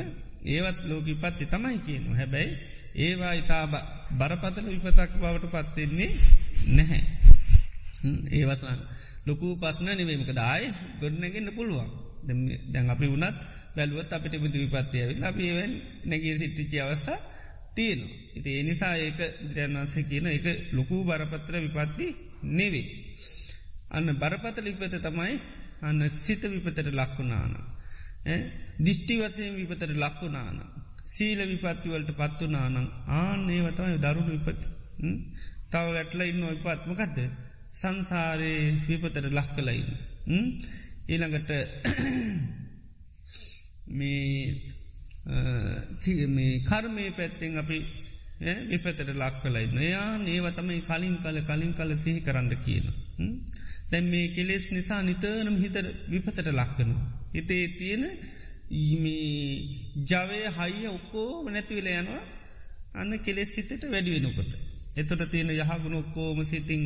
ඒවත් ලෝකි පත්ති තමයි කියනු හැබැයි ඒවා ඉතා බරපතල විපතක් බවට පත්වෙන්නේ නැහැ. ඒවසන් ලොකු පස්සන නිවීමක දායි ගොඩනැගන්න පුළුවන්. දැන් අපි වනත් බැලුවත් අපිට බුදු විපත්තිය ලබේවෙන් නැගේ සිත්තිචි අවස්සා තියෙනු. ඉති එනිසා ඒක බුදුරන් වන්සේ කියන එක ලොකු බරපත්‍ර විපත්ති නෙවේ. අන්න බරපතල විපත තමයි අන්න සිත විපතට ලක්වුනාන. දිිෂ්ටි වසයෙන් විපතට ලක්වුනාන. සීල විපත්තිවලට පත්වනානං ආනේ වතමයි දරුණු විපති. තව වැටල ඉන්න විපත්මකක්ද. සංසාරයේ විපතට ලක් කලයින්න. ඊළඟට මේ කර්මය පැත්තෙන් අපි විපතට ලක් කලයි නයා නේවතමයි කලින් කල කලින් කල සිහි කරන්න කියන. දැන් මේ කෙලෙස් නිසා නිතරනම් හිත විපතට ලක්කනු. හිතේ තියෙන ජවය හයිය ඔක්කෝ නැතිවිල යනවා අන්න කෙලෙස් සිතට වැඩි වෙනකොට. එතොට තියෙන යහගුණ ඔක්කෝම සිතිං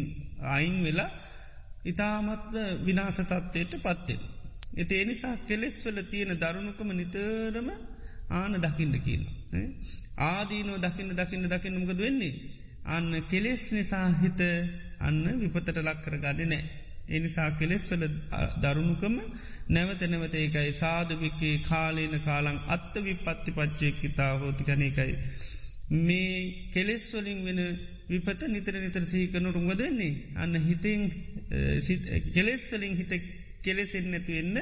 අයින් වෙලා ඉතාමත්ව විනාසතත්වයට පත්වෙන. එති එනිසා කෙලෙස්වල තියෙන දරුණුකම නිතරම ආන දකිින්ට කියන. ආදීනෝ දකින්න දකින්න දකින්න මොකද වෙන්නේ. අන්න කෙලෙස් නිසා හිත අන්න විපතට ලක්කර ගඩ නෑ. එනිසා කෙලෙස්වල දරුණුකම නැවත නැවත ඒකයි සාධවිකේ කාලේන කාලං අත්ත විපත්ති පච්චයක්කිතා හෝතිකන එකයි. මේ කෙලෙස්වලින් වෙන විපත නිතර නිතර සහිකනු රුගද වෙන්නේ අන්න හිතෙන් කෙලෙස්සලින් හිත කෙලෙසෙන් නැතිවෙන්න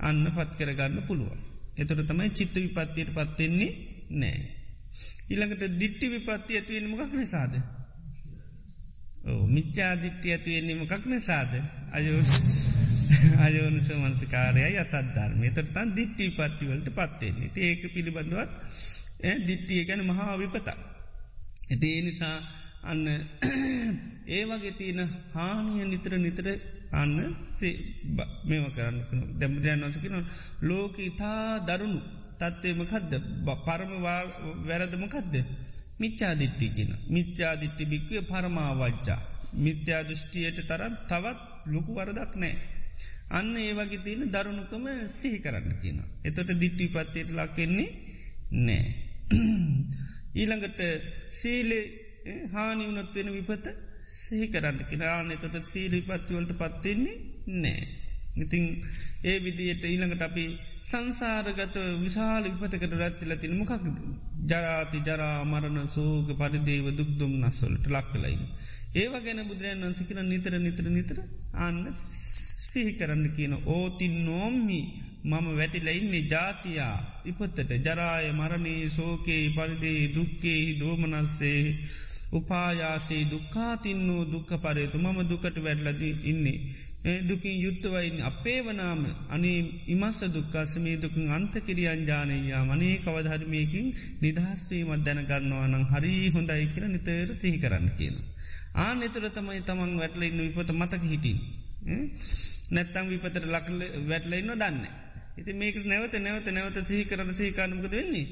අන්න පත් කරගන්න පුළුවන්. එතොට තමයි චිත්ත විපත්තියට පත්වෙන්නේ නෑ. ඉළඟට දිට්ටි විපත්ති ඇතිවෙන මොකක් නිසාද. මිච්චා දිට්ටි ඇතිවෙන්නේ මොකක් නිසාද. අයෝ අයෝනිස මන්සකාරය යසද්ධර්මය තොටතන් දිට්ටි පත්තිවලට පත්වෙන්නේ ඒක පිළිබඳවත් දිට්ටිය ගැන මහා විපතක්. ඇති ඒ නිසා අන්න ඒ වගේ තියෙන හානිය නිතර නිතර අන්න මෙම කරන්න දැමරයන් වසකින ලෝක ඉතා දරුණු තත්වයමකදද පරම වැරදමකදද මිච්චාදිට්ටි කියෙන මිච්චාදිට්ටි බික්වේ පරමාවජ්ජා. මිත්‍යාදෘෂ්ටියට තරන් තවත් ලොකු වරදක් නෑ අන්න ඒ වගේ තියෙන දරුණුකම සිහි කරන්න කියන එතොට දිට්ටි පත්තයට ලක්කෙන්නේ නෑ ඊළඟට සීලේ හානි වනොත් වෙන විපත සිහි කරන්න කිනාන තොට සීලි පත්තිවලට පත්වෙන්නේ නෑ. ඉතිං ඒ විදියට ඊළඟට අපි සංසාරගත විශාල විපතකට රැත්තිල තින මොකක් ජරාති ජරා මරණ සෝග පරිදේව දුක්දුම් නස්සොලට ලක්කලයින්. ඒව ගැන බුදුරයන් වන්සිකන නිතර නිතර නිතර අන්න සිහි කරන්න කියන ඕතින් නෝම්හි මම වැටිලඉන්නේ ජාතියා ඉපත්තට ජරාය මරණී සෝකයේ පරිදේ දුක්කේ දෝමනස්සේ උපායාසේ දුක්කාතින්නූ දුක්ක පරේතු මම දුකට වැඩලදී ඉන්නේ. දුකින් යුත්තවයින් අපේ වනාම අනේ ඉමස්ස දුක්කාසමේ දුකින් අන්තකිරියන්ජානයා මනේ කවධර්මයකින් නිදහස්වීමත් දැනගන්නවා නම් හරි හොඳයි කියර නිතර සිහි කරන්න කියන. ආන එතුර තමයි තමන් වැටල ඉන්න විපත මතක හිටින්. නැත්තං විපතට ලක්ල වැටලඉන්න දන්න. ඉති මේක නැවත නැවත නැවත සිහි කරන සහිකාරමකද වෙන්නේ.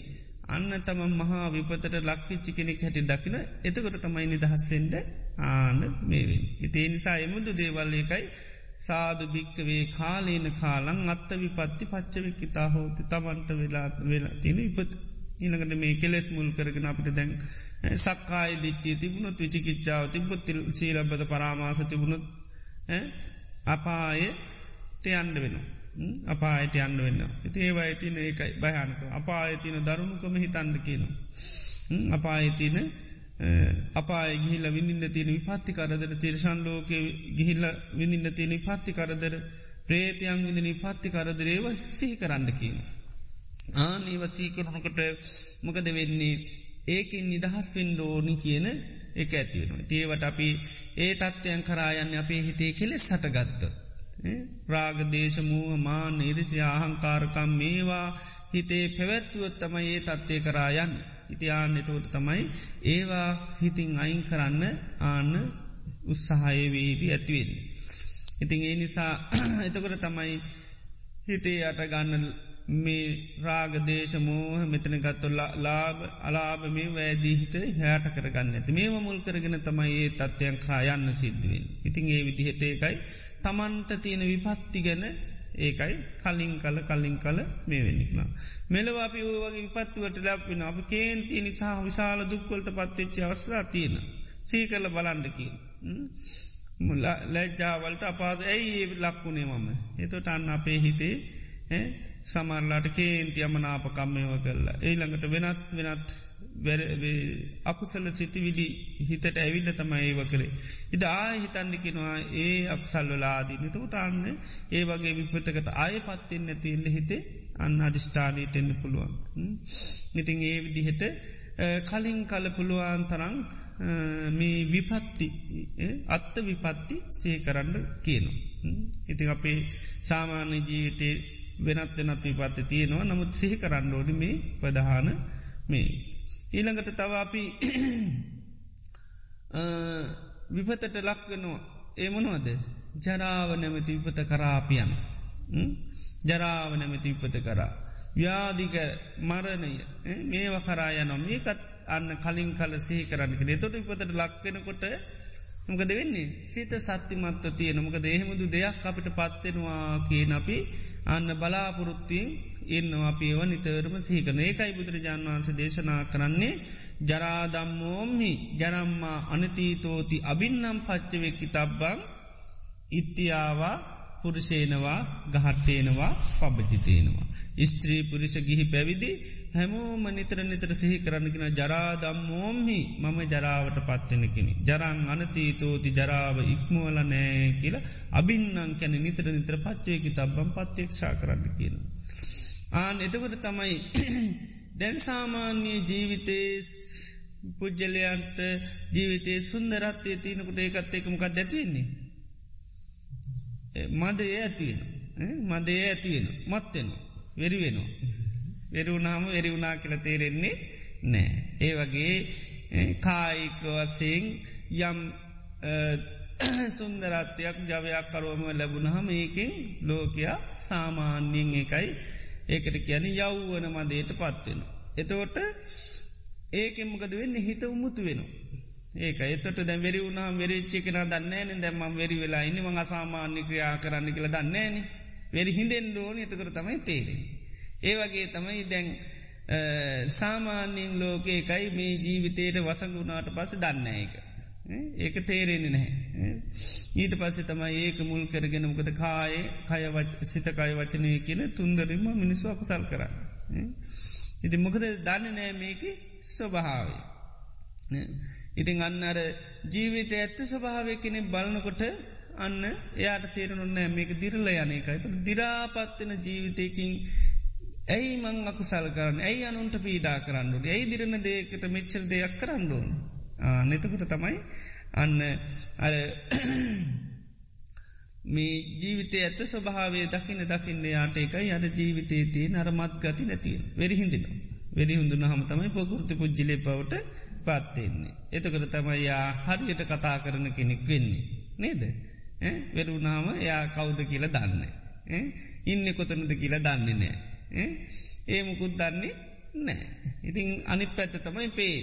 අන්න තම මහා විපතට ලක්විච්චි කෙනෙක් හැටි දකින එතකොට තමයි නිදහස්සෙන්ට ආන මේවෙන්. ඉතිේ නිසා එමුදු දේවල්ලේකයි සාදු භික්කවේ කාලේන කාලං අත්ත විපත්ති පච්චවික්කිතා හෝති තමන්ට වෙලා වෙලා තියෙන ඉපත් ඊළඟට මේ කෙලෙස් මුල් කරගෙන අපිට දැන් සක්කායි දිට්ටිය තිබුණොත් විචිකිච්චාව තිබොත්තිල් සීලබද පරාමාස තිබුණොත් අපාය ටයන්ඩ වෙන. අපායට යන්න වෙන්න. ඒවා ඇතින ඒකයි භයනක අපායතින දරුණුකම හිතන්ඩ කියනු. අපායතින අපාය ගිහිල විඳින්න තියෙන විපත්ති කරදර තිරසන් ලෝක ගිහිල්ල විඳින්න තියෙන පත්ති කරදර ප්‍රේතයන් විඳින පත්ති කරදරේව සිහි කරන්න කියන. ආනී වසීකරනකට මොකද වෙන්නේ ඒකින් නිදහස් වෙන්ඩෝනි කියන එක ඇතිවෙන. ඒවට අපි ඒ තත්ත්වයන් කරායන්න අපේ හිතේ කෙලෙ සටගත්ත. රාගදේශ මූහ මා නිරිසි ආහංකාරකම් මේවා හිතේ පැවැත්තුවත් තමයි ඒ තත්ත්වය කරායන්න. ඉතිආන්න එතෝට තමයි ඒවා හිතින් අයින් කරන්න ආන්න උත්සාහයවේදී ඇතිවෙන්. ඉතින් ඒ නිසා එතකොට තමයි හිතේ අට ගන්න මේ රාගදේශ මෝහ මෙතන ගත්තුල්ල ලාබ අලාභ මේ වැෑදී හිත හෑට කරගන්න ඇති මේ මුල් කරගෙන තමයි ඒ තත්ත්වයන් කායන්න සිද්ධුවෙන්. ඉතින් ඒ විදිහට ඒකයි තමන්ට තියෙන විපත්ති ගැන ඒකයි කලින් කල කලින් කල මේ වෙනික්ලා. මෙලව අපි වගේ විපත්තුවට ලැපෙන අප කේන්තිය නිසා විශාල දුක්වලට පත්තිච්ච අවස්ථා තියෙන. සීකල බලන්ඩකි. ලැජ්ජාවලට අපාද ඇයි ලක්වුණේ මම. එතොට අන්න අපේ හිතේ සමරලාට කේන්තියම නාපකම්මයව කරලා. ඒ ළඟට වෙනත් වෙනත් අකුසල සිතිවිලි හිතට ඇවිල්ල තමයි ඒව කරේ. ඉද ආය හිතන්ඩිකිනවා ඒ අපසල්වලාදී නතකට අන්න ඒ වගේ විපතකට ආය පත්තිෙන් ඇතිල්ල හිතේ අන්න අධිෂ්ඨානයට එන්න පුළුවන්. ඉතින් ඒ විදිහට කලින් කල පුළුවන් තරං මේ විපත්ති අත්ත විපත්ති සේ කරන්න කියනු. ඉතින් අපේ සාමාන්‍ය ජීවිතේ වෙනත් වෙනත් විපත්ති තියෙනවා නමුත් සිහි කරන්න ඕඩි මේ ප්‍රධාන මේ. ඊළඟට තවාපි විපතට ලක්වෙනවා ඒමනවද ජරාව නැමති විපත කරාපියන් ජරාව නැමති විපත කරා. ව්‍යාධික මරණය මේව කරායනම් ඒකත් අන්න කලින් කල සිහි කරන්නක එතොට විපතට ලක්වෙනකොට මොකද වෙන්නේ? සිත සත්තිමත්ව තියෙන. මොකද එහෙමුදු දෙයක් අපිට පත්වෙනවා කියන අපි අන්න බලාපොරොත්තියෙන් ඉන්න අපේව නිතරම සීකන ඒකයි බුදුරජාන් වහන්ස දේශනා කරන්නේ ජරාදම්මෝම්හි ජරම්මා අනතීතෝති අබින්නම් පච්චවෙක්කි තබ්බං ඉත්තියාවා පුරුෂේනවා ගහට්ටේනවා පබ්ජිතේනවා. ස්ත්‍රී පුරිෂ ගිහි පැවිදි හැමෝම නිතර නිතර සිහි කරන්නකින ජරාදම්මෝම්හි මම ජරාවට පත්වෙනකිනි. ජරං අනතීතෝති ජරාව ඉක්මුවල නෑ කියලා අබින්නං කැන නිතර නිතර පච්චයකි තබ්බම් පත්්‍යක්ෂා කරන්න කියන. ආන එතකට තමයි දැන් සාමාන්‍ය ජීවිතේ පුද්ජලයන්ට ජීවිතේ සුන්දරත්වය තියනකට ඒකත් එකමකක් දැතිවෙන්නේ. මදය ඇතියෙන මදය ඇතියෙන මත්වෙන වෙරි වෙනවා. වෙරුනාම වෙරිවුනා කියල තේරෙන්නේ නෑ. ඒ වගේ කායික වසයෙන් යම් සුන්දරත්වයක් ජවයක් කරුවම ලැබුණහම ඒකින් ලෝකයා සාමාන්‍යයෙන් එකයි ඒකට කියන යව්වන මදයට පත්වෙන. එතෝට ඒකෙමකද වෙන්න හිත උමුතු වෙනවා. ඒක එතොට දැ වෙරි වුණා වෙරිච්චි කෙන දන්නේන දැම්ම වෙරි වෙලා ඉන්න මඟ සාමාන්‍ය ක්‍රියා කරන්න කියල දන්නේන වෙරි හිදෙන් දෝන එතකර තමයි තේරෙන. ඒ වගේ තමයි දැන් සාමාන්‍යින් ලෝකේකයි මේ ජීවිතයට වසගුණාට පස දන්න එක. ඒක තේරෙන නැහැ. ඊට පස්සේ තමයි ඒක මුල් කරගෙන මොකද කාය කය සිතකය වචනය කියන තුන්දරම මිනිස්සු අකුසල් කරන්න. ඉති මොකද දන්න නෑ මේක ස්වභාවේ. ඉතින් අන්න අර ජීවිත ඇත්ත ස්වභාවය කෙනෙ බලනකොට අන්න එයාට තේරනුන්නෑ මේක දිරල යනකයි තු දිරාපත්වන ජීවිතයකින් ඇයි මං අකුසල් කරන්න? ඇයි අනුන්ට පීඩා කරන්නු ඇයි දිරණ දේකට මෙච්චර දෙයක් කරන්නඩුවන් නතකොට තමයි අන්න අර මේ ජීවිතය ඇත ස්වභාවේ දකින දකින්න යාට එකයි අර ජීවිතේ තිය නරමත් ගති නැතිය වෙරිහින්දින වෙරි හුඳුන හම තමයි පොකුෘති පුද්ජිලේ පවට පත්වෙන්නේ. එතකට තමයියා හරියට කතා කරන කෙනෙක් වෙන්නේ. නේද. වෙරුනාම එයා කෞුද කියල දන්න. ඉන්න කොතනද කියල දන්නේ නෑ. ඒමකුත් දන්නේ නෑ. ඉතින් අනිත් පැත්ත තමයි පේ.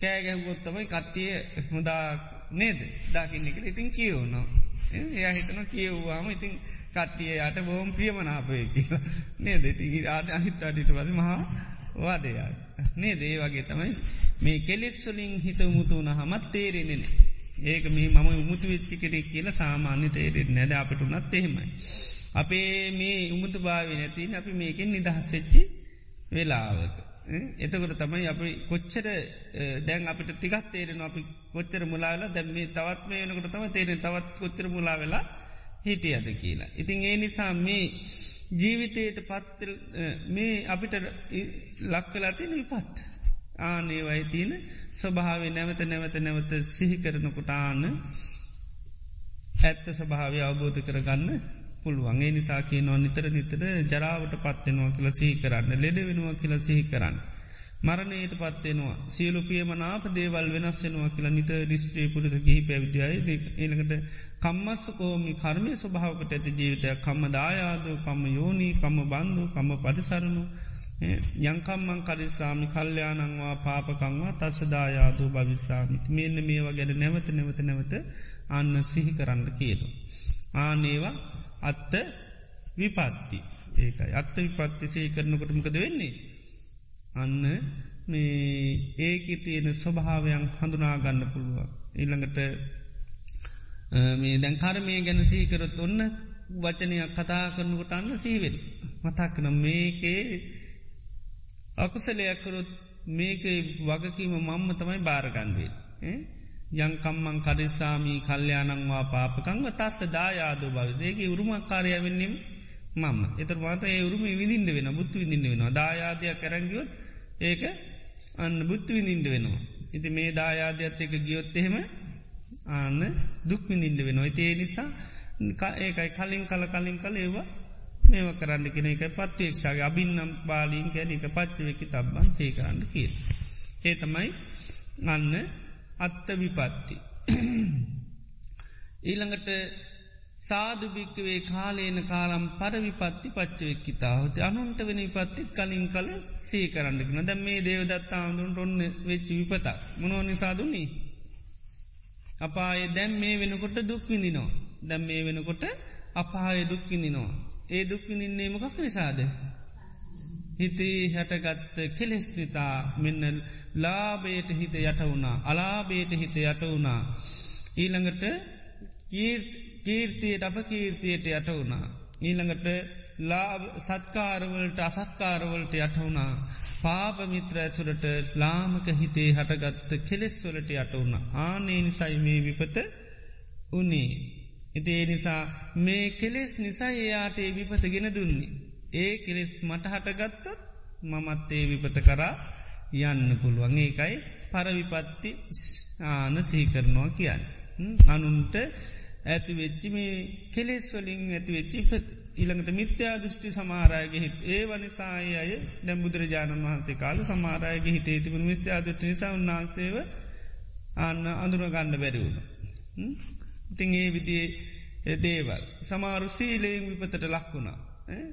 කෑගැහුගොත් තමයි කට්ටිය හොදා නේද දකින්නෙක ඉතින් කියවනවා. එයා හිතන කියවවාම ඉතින් කට්ටිය යට බෝම් ප්‍රියමනාපය කියලා නේද ති ආට අහිත් අඩිට වස මහා වාදයා. නේ දේ වගේ තමයි මේ කෙලෙස්වලින් හිත මුතුවන හමත් තේරෙනෙන. ඒක මේ මම උමුතු වෙච්චි කෙනෙක් කියලා සාමාන්‍ය තේරෙන් නැද අපට උනත් එහෙමයි. අපේ මේ උමුතු භාවි නැතින් අපි මේකෙන් නිදහස්සෙච්චි වෙලාවක. එතකොට තමයි අපි කොච්චර දැන් අපිට ටිකත් තේරෙන අපි කොච්චර මුලාවෙල දැන් මේ තවත් මේ වෙනකොට තම තේරෙන තවත් කොච්චර මුලා වෙලා හිටිය අද කියලා. ඉතින් ඒ නිසා මේ ජීවිතයට පත්තල් මේ අපිට ලක්කලා තියෙන විපත්. ආනේ වයිතින ස්වභාවේ නැවත නැවත නැවත සිහි කරනකොට ආන්න ඇත්ත ස්වභාවය අවබෝධ කරගන්න පුළුවන් ඒ නිසා කියනවා නිතර නිතර ජරාවට පත්වෙනවා කියල සිහි කරන්න ලෙඩ වෙනවා කියල සිහි කරන්න. මරණයට පත්වෙනවා සියලුපියම නාප දේවල් වෙනස්සෙනවා කියලා නිත රිස්ත්‍රී පුරට ගිහි පැවිදියි ඒලකට කම්මස්සකෝමි කර්මය ස්වභාවට ඇති ජීවිතය කම්ම දායාදු කම්ම යෝනී කම්ම බන්ධු කම්ම පරිසරණු. යංකම්මං කරිසාමි කල්්‍යයානංවා පාපකංවා තස්සදායාදූ භවිස්සාමිත් මෙන්න මේවා ගැන නැවත නැවත නැවත අන්න සිහි කරන්න කියලු. ආනේවා අත්ත විපත්ති. ඒකයි. අත්ත විපත්ති සේ කරනකොටමකද වෙන්නේ. අන්න මේ ඒක තියෙන ස්වභාවයන් හඳුනාගන්න පුළුවන්. ඊළඟට මේ දැන්කාරමය ගැන සීකරත් ඔන්න වචනයක් කතා කරනකොට අන්න සීවෙන්. මතක්කන මේකේ අකුසලයක්කරොත් මේක වගකීම මම්ම තමයි බාරගන්වේ. යංකම්මං කරිසාමී කල්්‍යයානංවා පාපකංව තස්ස දායාදෝ භවිදේගේ උරුමක්කාරය වෙන්නෙම මම එතර මාත ඒ උරුම විදිින්ද වෙන බුත්තු විදිින්ද වෙනවා දායාදයක් කරැගියොත් ඒක අන්න බුත්තු විඳින්ට වෙනවා. ඉති මේ දායාදයක්ත් එක ගියොත් එහෙම ආන්න දුක් විඳින්ට වෙනවා. ඒ නිසා ඒකයි කලින් කල කලින් කල ඒවා මේව කරන්න කෙන එක පත්්‍යේක්ෂගේ අබින්නම් බාලින් කැන එක පච්චවෙකි තබ්බන් සේ කරන්න කිය. ඒ තමයි අන්න අත්ත විපත්ති. ඊළඟට සාධභික්කවේ කාලේන කාලම් පරවිපත්ති පච්චවෙක්කිතාහොත අනුන්ට වෙන විපත්තිත් කලින් කල සේ කරන්නකන දැම් මේ දේවදත්තා අඳුන්ට ඔන්න වෙච්ච විපතක් මොනෝ නිසාදුන්නේ. අපාය දැම් මේ වෙනකොට දුක්විඳිනවා. දැම් මේ වෙනකොට අපාය දුක්කිඳිනවා. ඒ දුක්විඳින්නේ මොකක් නිසාද. හිතේ හැටගත්ත කෙලෙස් නිතා මෙන්න ලාබේට හිත යට වුණා අලාබේට හිත යට වුණා. ඊළඟට කීර්ට කීර්තියට අප කීර්තියට යට වුණා. ඊළඟට සත්කාරවලට අසත්කාරවලට යට වුණා. පාපමිත්‍ර ඇතුරට ලාමක හිතේ හටගත්ත කෙලෙස්වලට යට වුණ. ආනේ නිසයි මේ විපත උනේ. ඉති ඒ නිසා මේ කෙලෙස් නිසා එයාට ඒ විපත ගෙන දුන්නේ. ඒ කෙලෙස් මට හටගත්තත් මමත් ඒ විපත කරා යන්න පුළුවන් ඒකයි පරවිපත්ති ආන සීකරනවා කියන්න. අනුන්ට ඇති වෙච්චි මේ කෙලෙස් වලින් ඇති වෙච්චි ඊළඟට මිත්‍යා දෘෂ්ටි සමාරයගේ හිත් ඒ වනිසාය අය දැම් බුදුරජාණන් වහන්සේ කාල සමාරයගේ හිතේ තිබුණ මිත්‍යා දෘෂ්ටි නිසා උන්වහන්සේව අන්න අඳුරගන්න බැරිවුණ. ඉතිං ඒ විදිේ දේවල් සමාරු සීලයෙන් විපතට ලක්වුණා.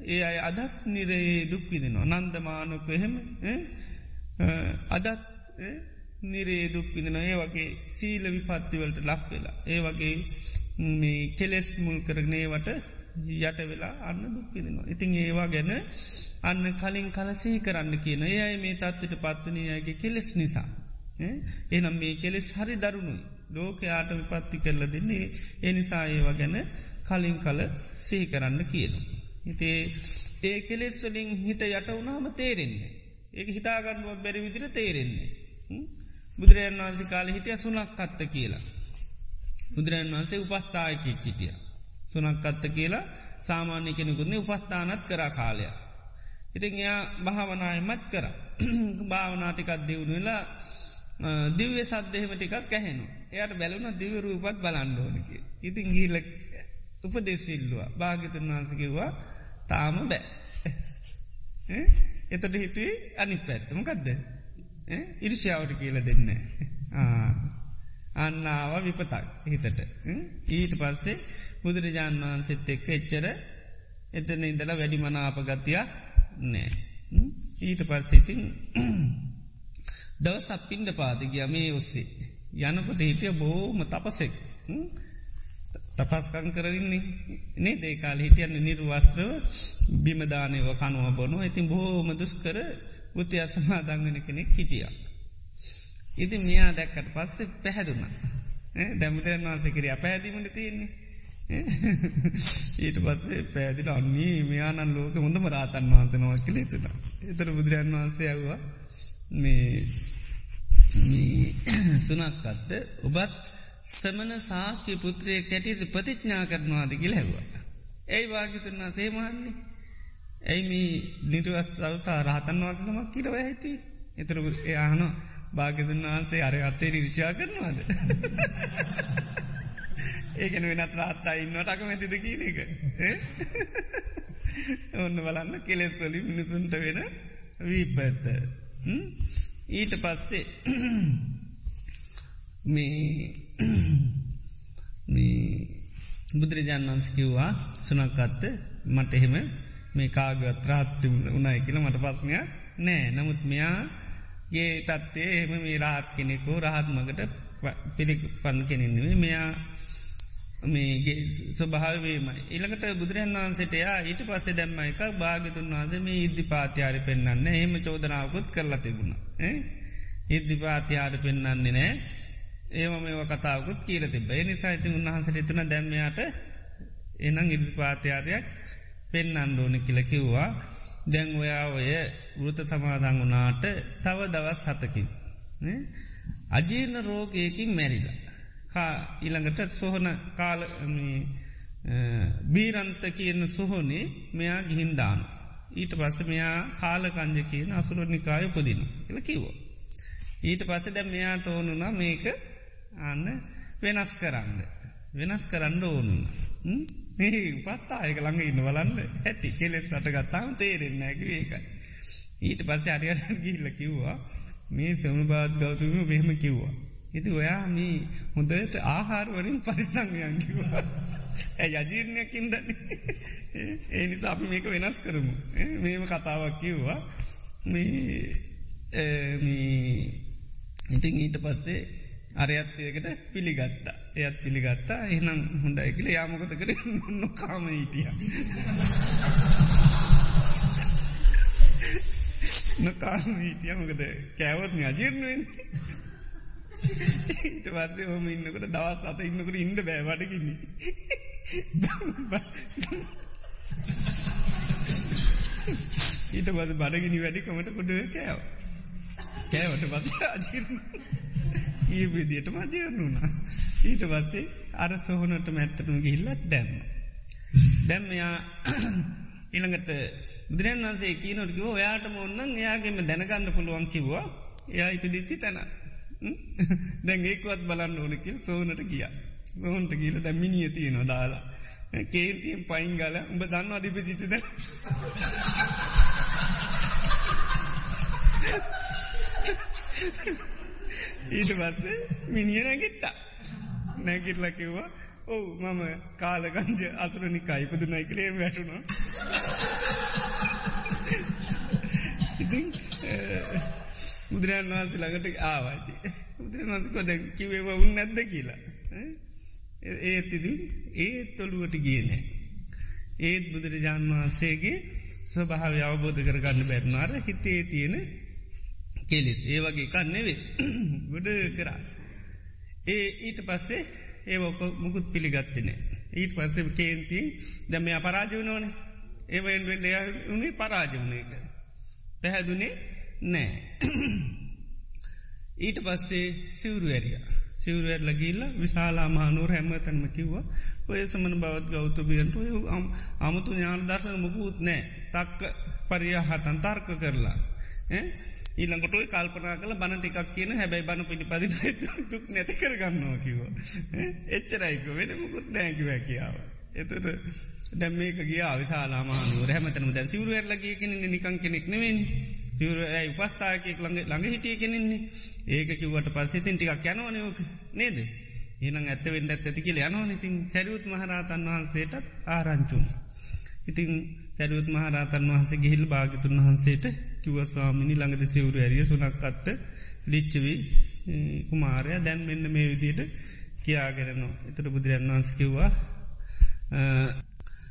ඒ අය අදත් නිරයේ දුක්විදිනවා නන්දමානොක එහෙම අදත් නිරේ දුක් විඳන ඒ වගේ සීල විපත්තිවලට ලක් වෙලා. ඒ වගේ මේ කෙලෙස් මුල් කරගනේවට යට වෙලා අන්න දුක් විදිනවා. ඉතිං ඒවා ගැන අන්න කලින් කලසහි කරන්න කියන ඒ අයි මේ තත්වට පත්වනයාගේ කෙලෙස් නිසා. එනම් මේ කෙලෙස් හරි දරුණුයි. ලෝකයාට විපත්ති කරල දෙන්නේ එනිසා ඒවා ගැන කලින් කල සහි කරන්න කියනු. හිතේ ඒ කෙලෙස් වලින් හිත යට වුණාම තේරෙන්නේ. ඒක හිතාගන්නුව බැරි විදිර තේරෙන්නේ. බුදුරජන් වහන්සේ කාල හිටිය සුනක් කත්ත කියලා. බුදුරජන් වහන්සේ උපස්ථායකෙක් හිටිය. සුනක් කත්ත කියලා සාමාන්‍ය කෙනෙකුන්නේ උපස්ථානත් කර කාලය. ඉතින් එයා භාවනායමත් කර. භාවනාටිකත් දෙවුණු වෙලා දිව්‍ය සද්ධහෙම ටිකක් ඇහෙනු. එයට බැලුන දිවරු උපත් බලන්ඩෝනක. ඉතින් ගීල උපදෙස්සිල්ලවා භාගිතන් වහන්සකිවා තාම බෑ. එතට හිතුවේ අනි පැත්තම කදද. ඉරිෂාවට කියල දෙන්න. අන්නාව විපතක් හිතට. ඊට පස්සේ බුදුරජාණන් වහන්සෙත් එක්ක එච්චර එතන ඉදල වැඩි මනාපගතියක් නෑ. ඊට පස්සෙතින් දවස් අපින්ඩ පාතිගිය මේ ඔස්සේ. යනකොට හිටිය බෝම තපසෙක්. තපස්කං කරන්නේ නේ දේකාල හිටියන්න නිර්වත්‍රව බිමදානයව කනුව බොනු ඉතින් බොහෝම දුස් කර උත්‍ය අසමාදංගන කෙනෙක් හිටිය. ඉති මෙයා දැක්කට පස්සේ පැහැදුන්න. දැමුතරන් වහන්සේ කිරිය පැහැදිීමට තියෙන්නේ. ඊට පස්සේ පැදිල අන්නේ මෙයානන් ලෝක හොඳම රාතන් වහන්තනවක් කළ තුන. එතර බුදුරන් වහන්සේ ඇව්වා මේ සුනක්කත්ත ඔබත් සමන සාක්‍ය පුත්‍රය කැටිද ප්‍රතිඥ්ඥා කරනවාද කියල හැවා. ඇයි වාගිතුන්නා සේමාන්නේ. ඇයි මේ නිටවස්ථාවතා රහතන් වහන්තමක් කියලව ඇති. එතර එයාහන භාගතුන් වහන්සේ අර අත්තේ රිෂා කරනවාද. ඒකන වෙනත් රාත්තා ඉන්නවට අකමැතිද කියන එක. ඔන්න බලන්න කෙලෙස්වලි මිනිසුන්ට වෙන වීපඇත්ත. ඊට පස්සේ මේ බුදුරජාන් වන්ස කිව්වා සුනකත්ත මට එහෙම මේ කාගත් රාත්ති උනායි කියල මට පස්නය නෑ. නමුත් මෙයා ගේ තත්වේ එහෙම මේ රාත් කෙනෙකු රහත් මගට පිළි පන් කෙනෙන්නේ මෙයා මේගේ ස්වභාවේමයි. ඉළඟට බුදුරන් වහන්සේටයා ඊට පස්සේ දැම්ම එක භාගතුන් වහන්සේ මේ ඉද්ධි පාතියාරි පෙන්න්න එහෙම චෝදනාවකුත් කරලා තිබුණ. ඉද්ධි පාතියාර පෙන්න්නන්නේ නෑ. ඒම මේ කතාවකුත් කියල තිබ නිසා ඉතින් උන්වහන්සට තුන දැම්මයාට එනං ඉදිරි පාතියාරයක් පෙන් අන්ඩෝන කියල කිව්වා දැන් ඔයා ඔය වෘත සමාදං වනාට තව දවස් සතකින්. අජීර්ණ රෝගයකින් මැරිලා. කා ඉළඟට සොහන කාල බීරන්ත කියන සොහොනේ මෙයා ගිහින්දාන. ඊට පස්ස මෙයා කාලකංජ කියන අසුරනිකාය උපදින එල කිවෝ. ඊට පස්සේ දැ මෙයාට ඕනුනා මේක අන්න වෙනස් කරන්න. වෙනස් කරන්න ඕනුන. මේ පත්තා අයක ළඟ ඉන්න වලන්න ඇති කෙලෙස් සටගත්තාම තේරෙන්න ඇක ඒකයි. ඊට පස්සේ අරියට ගිල්ල කිව්වා මේ සමුණ බාත් ගෞතුම මෙහෙම කිව්වා. ඉති ඔයා මේ හොඳට ආහාරවරින් පරිසංයන් කිවා. ඇ යජීර්ණයකින් දන්න ඒ නිසා අපි මේක වෙනස් කරමු. මේම කතාවක් කිව්වා ඉතින් ඊට පස්සේ අරයත්යකට පිළිගත්තා. එයත් පිළිගත්තා එහනම් හොඳයි කියල යාමකත කර නොකාම හිටිය. නොකාම හිටිය මොකද කෑවොත් අජීර්ණුවෙන්. ඊට පස්සේ හොම ඉන්නකට දවස් අත ඉන්නකට ඉන්න බෑවටකින්න. ඊට පස බඩගිනි වැඩිකමට කොඩ කෑව. කෑවට පස අජීරණ. ඒ විදියට මජයනුුණා. ඊට පස්සේ අර සොහනට මැත්තටම ගිහිල්ලත් දැම්ම. දැම්මයා ඉළඟට බුදුරන් වන්සේ කියනොටකිව ඔයාට මොන්නන් එයාගේම දැනගන්න පුළුවන් කිව්වා එයා ඉපදිච්චි තැන. දැන් ඒකුවත් බලන්න ඕනකිල් සෝනට ගිය. සෝන්ට කියල දැමිනිිය තියෙනවා දාලා. කේන්තියෙන් පයින් ගල උඹ දන්න අධිපජිතද. ඊට පස්සේ මිනිිය නැගිට්ටා. නැගිටල කිව්වා ඔවු මම කාලගංජ අසුරනිකා ඉපදුනයි කරේ වැටුණා. ඉතින් බුදුරන් වහන්සේ ළඟට ආවාති. බුදුරන් වහන්සකොද කිවේව උන් නැද්ද කියලා. ඒත් ඉති ඒත් තොළුවට ගියනෑ. ඒත් බුදුරජාණන් වහන්සේගේ ස්වභාව අවබෝධ කරගන්න බැරනාර හිතේ තියෙන කෙලෙස් ඒ වගේ කන්නෙවේ ගොඩ කරා. ඒ ඊට පස්සේ ඒවක මුකුත් පිළිගත්තනේ. ඊට පස්සේ කේන්ති දැම අපරාජවනෝන ඒවෙන් වෙන්ඩ උනේ පරාජවනයක. පැහැදුනේ නෑ. ඊට පස්සේ සිවරු ඇරිය. සිවරුවර ලගිල්ල විශාලා මානුවර හැමතැන්ම කිව්වා ඔය සමන බවත් ගෞතබියන්ට අමුතු ඥාන දර්ශන මුකුත් නෑ තක්ක පරියහතන් තර්ක කරලා. ඊළඟට කල්පනා කල බණ ටිකක් කියන හැබැයි බණ පිළිපදි දුක් නැති කරගන්නවා කිව. එච්චරයික වෙන මුකුත් නෑකිව කියාව. එතුට දැම් මේක ගිය විශාලාමානුව හැමතනම දැන් සිවරුවරලගේ කෙනෙ නිකං කෙනෙක් නෙවෙන් සිවරයි උපස්ථායකෙක් ළඟ ළඟ හිටිය කෙනෙන්නේ ඒක කිව්වට පස්සෙතින් ටිකක් යනවනයෝක නේද. එනම් ඇත්තවෙන්ඩ ඇති කියල යනවා ඉතින් සැරියුත් මහරහතන් වහන්සේටත් ආරංචුන්. ඉතින් සැරුවත් මහරතන් වහන්සේ ගිහිල් භාගතුන් වහන්සේට කිවස්වාමිනි ළඟට සිවරු ඇරිය සුනක්කත්ත ලිච්චවී කුමාරය දැන් මෙන්න මේ විදියට කියාගෙනනවා. එතට බුදුරන් වහන්ස කිව්වා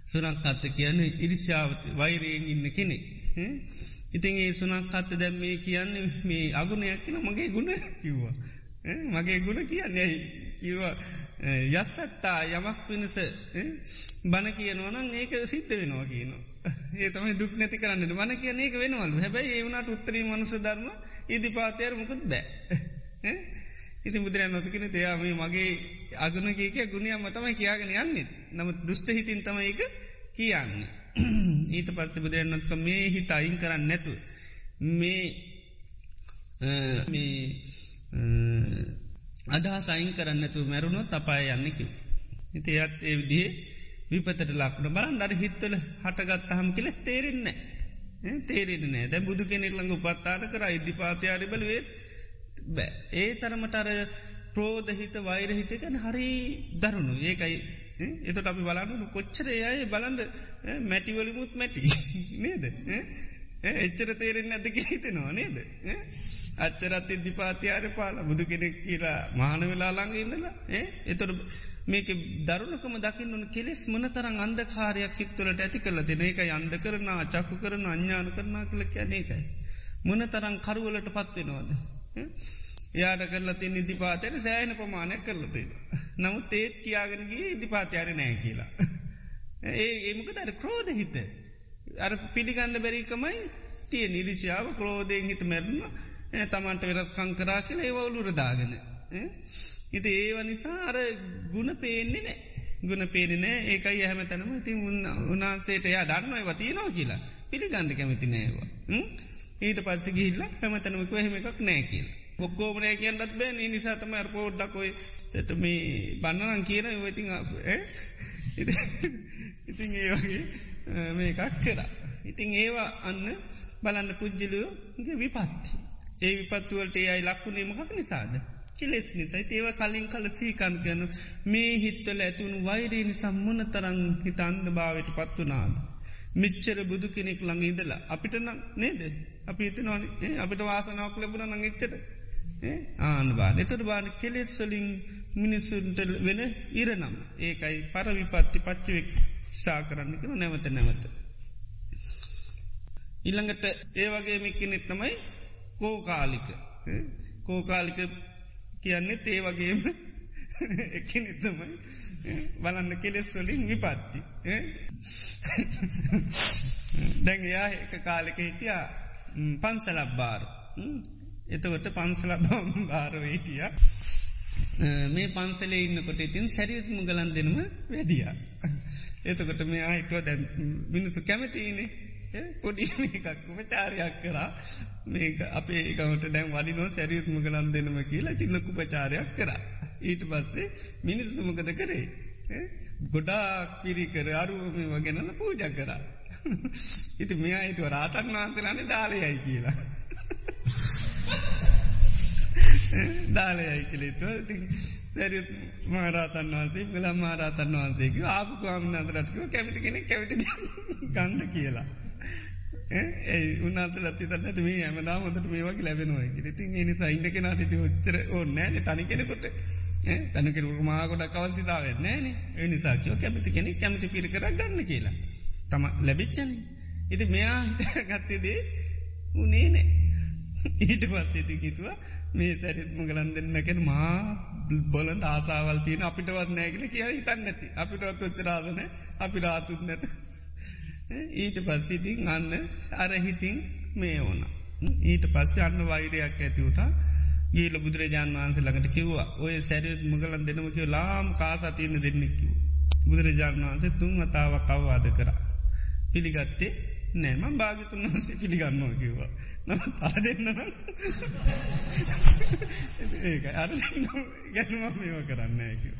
සුනක්කත්ත කියන්න ඉරිෂාවත වෛරයෙන් ඉන්න කෙනෙ. ඉතින් ඒ සුනක්කත්ත දැම් මේ කියන්න මේ අගුණයක් කියන මගේ ගුණ කිව්වා. මගේ ගුණ කියන්නේ කිව යස්සත්තා යමක් පිණිස බණ කියනවනම් ඒක සිද්ධ වෙනවා කියනවා. ඒ තමයි දුක් නැති කරන්න මන කියන ඒක වෙනවල් හැබැයි ඒවනට උත්තරී මනුස ධර්ම ඉදි පාතයර මුකුත් බෑ. ඉති බුදුරන් නොතිකෙන තයාම මගේ අගුණ කියක ගුණියම් මතමයි කියාගෙන යන්නෙත් නමුත් දුෂ්ට හිතින් තමයික කියන්නේ. ඊට පස්ස බුදුරන් නොස්ක මේ හිත අයින් කරන්න නැතු. මේ මේ අදහා සයින් කරන්නතු මැරුණු තපාය යන්නකිව. ඉති ඒත් ඒ විදිේ විපතට ලක්න බලන් අර හිත්වල හටගත් හම කෙල තේරෙන්න. තේරෙන දැ බුදු කෙනෙක් ළඟ උපත්තාන කර ඉදිපාතියාරි බලවෙත් බෑ. ඒ තරමට අර ප්‍රෝධහිත වෛරහිතකන හරි දරුණු. ඒකයි එතට අපි බලන්නු කොච්චර අය බලන්ඩ මැටිවලිමුත් මැටි නේද? එච්චර තේරෙන් ඇතික හිතෙනවා නේද? අච්චරත් ඉදිපාතියාර පාල බුදු කෙනෙක් කියලා මාන වෙලා ළඟ ඉන්නලා ඒ එතොට මේක දරුණකම දකින්නන කෙලෙස් මනතරං අන්දකාරයක් හිත්තුලට ඇති කල දෙන එක අන්ද කරන චක්කු කරන අඥ්ඥාන කරනා කළ කියනකයි. මන තරං කරුවලට පත්වෙනවාද. යාට කරලා තින් ඉදිපාතයට සෑයන ප්‍රමාණයක් කරලතිද. නමුත් ඒත් කියාගෙනගේ ඉදිපාතියාර නෑ කියලා. ඒ ඒමකට අර ක්‍රෝධ හිත. අර පිළිගන්න බැරිකමයි තිය නිරිචාව ක්‍රෝධයෙන් හිත මැරුණ තමන්ට වෙනස්කං කරා කියල ඒවවුලුරදාගෙන. ඉති ඒව නිසා අර ගුණ පේන්නේ නෑ. ගුණ පේනෑ ඒකයි ඇහම තැනම ඉතින් උන්නාන්සේට යා දන්නව වතියනවා කියලා පිළිගණඩ කැමති නෑවා. ඊට පස්ස ගිල්ල හැම තැනමක එහෙම එකක් නෑ කියල. ඔක්කෝමනය කියන්නත් බෑ නිසාතම අරපෝඩ්ඩකොයි ට මේ බන්නනම් කියන ඉවතින් ඉතින් ඒ වගේ මේ එකක් කරා. ඉතිං ඒවා අන්න බලන්න පුද්ජලයෝගේ විපත්ති. ඒ විපත්තුවලට ඒයි ලක්ුණේ මොහක් නිසාද. කෙලෙස් නිසයි ඒව කලින් කල සීකන් කියන මේ හිත්වල ඇතුුණු වෛරී සම්මන තරන් හිත අන්ද භාවට පත්වනාද. මිච්චර බුදු කෙනෙක් ළඟ ඉදලා අපිට නම් නේද අපි ඉතනවාන අපිට වාසනාවක් ලැබුණ නං එච්චට ආන බා එතුට බාන කෙලෙස්වලින් මිනිස්සුන්ට වෙන ඉරනම් ඒකයි පරවිපත්ති පච්චුවෙක් ශා කරන්න කන නැවත නැවත. ඉල්ළඟට ඒවගේ මික්කනෙත් තමයි කෝකාලික. කෝකාලික කියන්නේ ඒ වගේම එකනෙතමයි බලන්න කෙලෙස් වලින් විපත්ති. දැන් එයා එක කාලෙක හිටියා පන්සලක් බාර. එතකොට පන්සල බාරව හිටිය. මේ පන්සලේ ඉන්නකොට ඉතින් සැරියුතුම ගලන් දෙනම වැඩිය. එතකොට මේ ආහිටුව දැ මිනිසු කැමතිනේ පොඩි එකක් උපචාරයක් කරා මේ අපේ ඒකට දැන් වඩිනෝ සැරියුත්ම කලන් දෙනම කියලා තිල්ලකු පචාරයක් කරා. ඊට පස්සේ මිනිස්සුමකද කරේ. ගොඩාක් පිරි කර අරුවම වගෙනල පූජ කරා. ඉති මෙයා හිතුව රාතන් වහන්සලානේ දාලයයි කියලා. දාලයයි කලේතුව ති සැරියත් මහරාතන් වහන්සේ ගලා මහරාතන් වහන්සේක ආපු ස්වාමින් අතරටකව කැමති කෙනෙ කැවිති ගන්න කියලා. ඒ උන්නාත ලත්ති තන්නට මේ ඇමදා හොඳට මේ වගේ ලැබෙනවා ඉතින් ඒ නිසා ඉන්න කෙනාට ඉති ඔච්චර ඕන්නෑ තනි කෙනෙකොට. තැනකෙරු මාගොඩක් අවස්සිතාව නෑන ඒ නිසාකෝ කැමති කෙනෙ කැමති පිරි කර ගන්න කියලා. තම ලැබිච්චන. ඉති මෙයා ගත්තේදේ උනේ නෑ. ඊට පස්සේති කිතුව මේ සැරිත්ම ගලන් දෙන්නකෙන මා බොලන් ආසාවල් තියෙන අපිටවත් නෑගල කිය හිතන්න නැති. අපිටවත් ඔච්චරාසන අපි රාතුත් නැත. ඊට පස්සිතින් අන්න අරහිතින් මේ ඕන. ඊට පස්සේ අන්න වෛරයක් ඇතිවට ගේල බුදුරජාන් වහන්සේ ළඟට කිව්වා ඔය සැරියත් මගලන් දෙනමකිව ලාම් කාසාතියන දෙන්නෙක්කිව. බුදුරජාණන් වහන්සේ තුන් අතාවක් අවවාද කර. පිළිගත්තේ නෑම භාගතුන් වහන්සේ පිළිගන්නවා කිව්වා. නම පා දෙන්න ඒ අර ගැනුම මේව කරන්න කිව.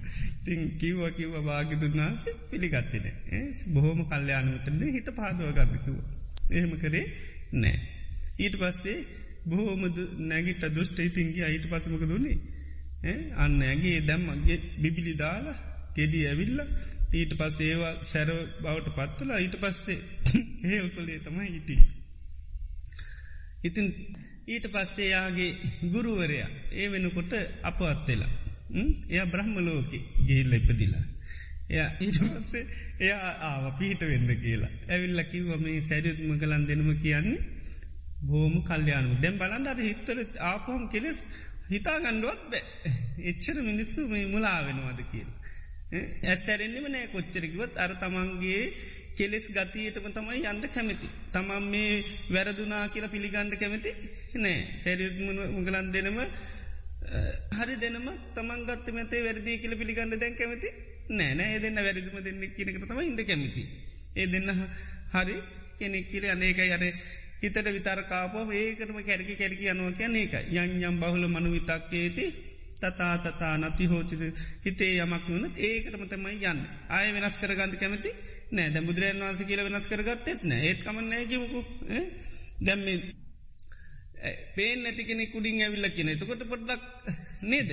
තින් කිව්ව කිව්ව භාගතුන් වහන්සේ පිළිගත්තින. බොහෝම කල්්‍යයානමතරද හිත පාදුව ගන්නකිව. එහෙම කරේ නෑ. ඊට පස්සේ බොහෝම නැගිට දුෂ්ට ඉතින්ගේ අයිට පසමක දුන්නේ. අන්න ඇගේ දැම්මගේ බිබිලි දාලා ගෙඩි ඇවිල්ල ඊට පස් ඒවා සැර බවට පත්වලා ඊට පස්සේ හේල් කොලේ තමයි හිටි. ඉතින් ඊට පස්සේ යාගේ ගුරුවරයා ඒ වෙනකොට අප අත්වෙලා. එය බ්‍රහ්ම ලෝක ගේල්ල ඉපදිලා. එය ඊට පස්සේ එයා ආව පීට වෙන්න කියලා. ඇවිල්ල කිව්ව මේ සැරියුත්ම කලන් දෙනම කියන්නේ බෝම කල්්‍යයානු දැම් බලන්ඩට හිත්තර ආපහම් කෙලෙස් හිතා ගණ්ඩුවත් බෑ එච්චර මිනිස්සු මේ මුලා වෙනවාද කියල. ඇස්සැරෙන්න්නම නෑ කොච්චරකිවත් අර තමන්ගේ කෙලෙස් ගතියටම තමයි යන්ට කැමති. තමන් මේ වැරදුනා කියලා පිළිගණ්ඩ කැමති නෑ සැරියුත් මුගලන් දෙනම හරි දෙනම තමන් ගත්ත මතේ වැරදිී කියල පිළිගන්න දැන් කැමති නෑ ඒ දෙන්න වැරදිම දෙන්න කියනක තම ඉද කැමති. ඒ දෙන්න හරි කෙනෙක් කියල අනේක යට හිතට විතර කාපව ඒකටම කැරකි කැරකි අනුව කියන ඒක යන් යම් බහුල මනු විතක්කේති තතා තතා නති හෝචිද හිතේ යමක් වුණ ඒකටම තමයි යන්න. ආය වෙනස් කරගන්න කැමති නෑ. දැ බුදුරන් වන්ස කියල වෙනස් කරගත්තෙත් නෑ. ඒත් කමන්න ඇකිමකු දැම්ම පේන නැතිකෙනෙ කුඩින් ඇවිල්ල කියන. එතකොට පොඩ්ඩක් නේද?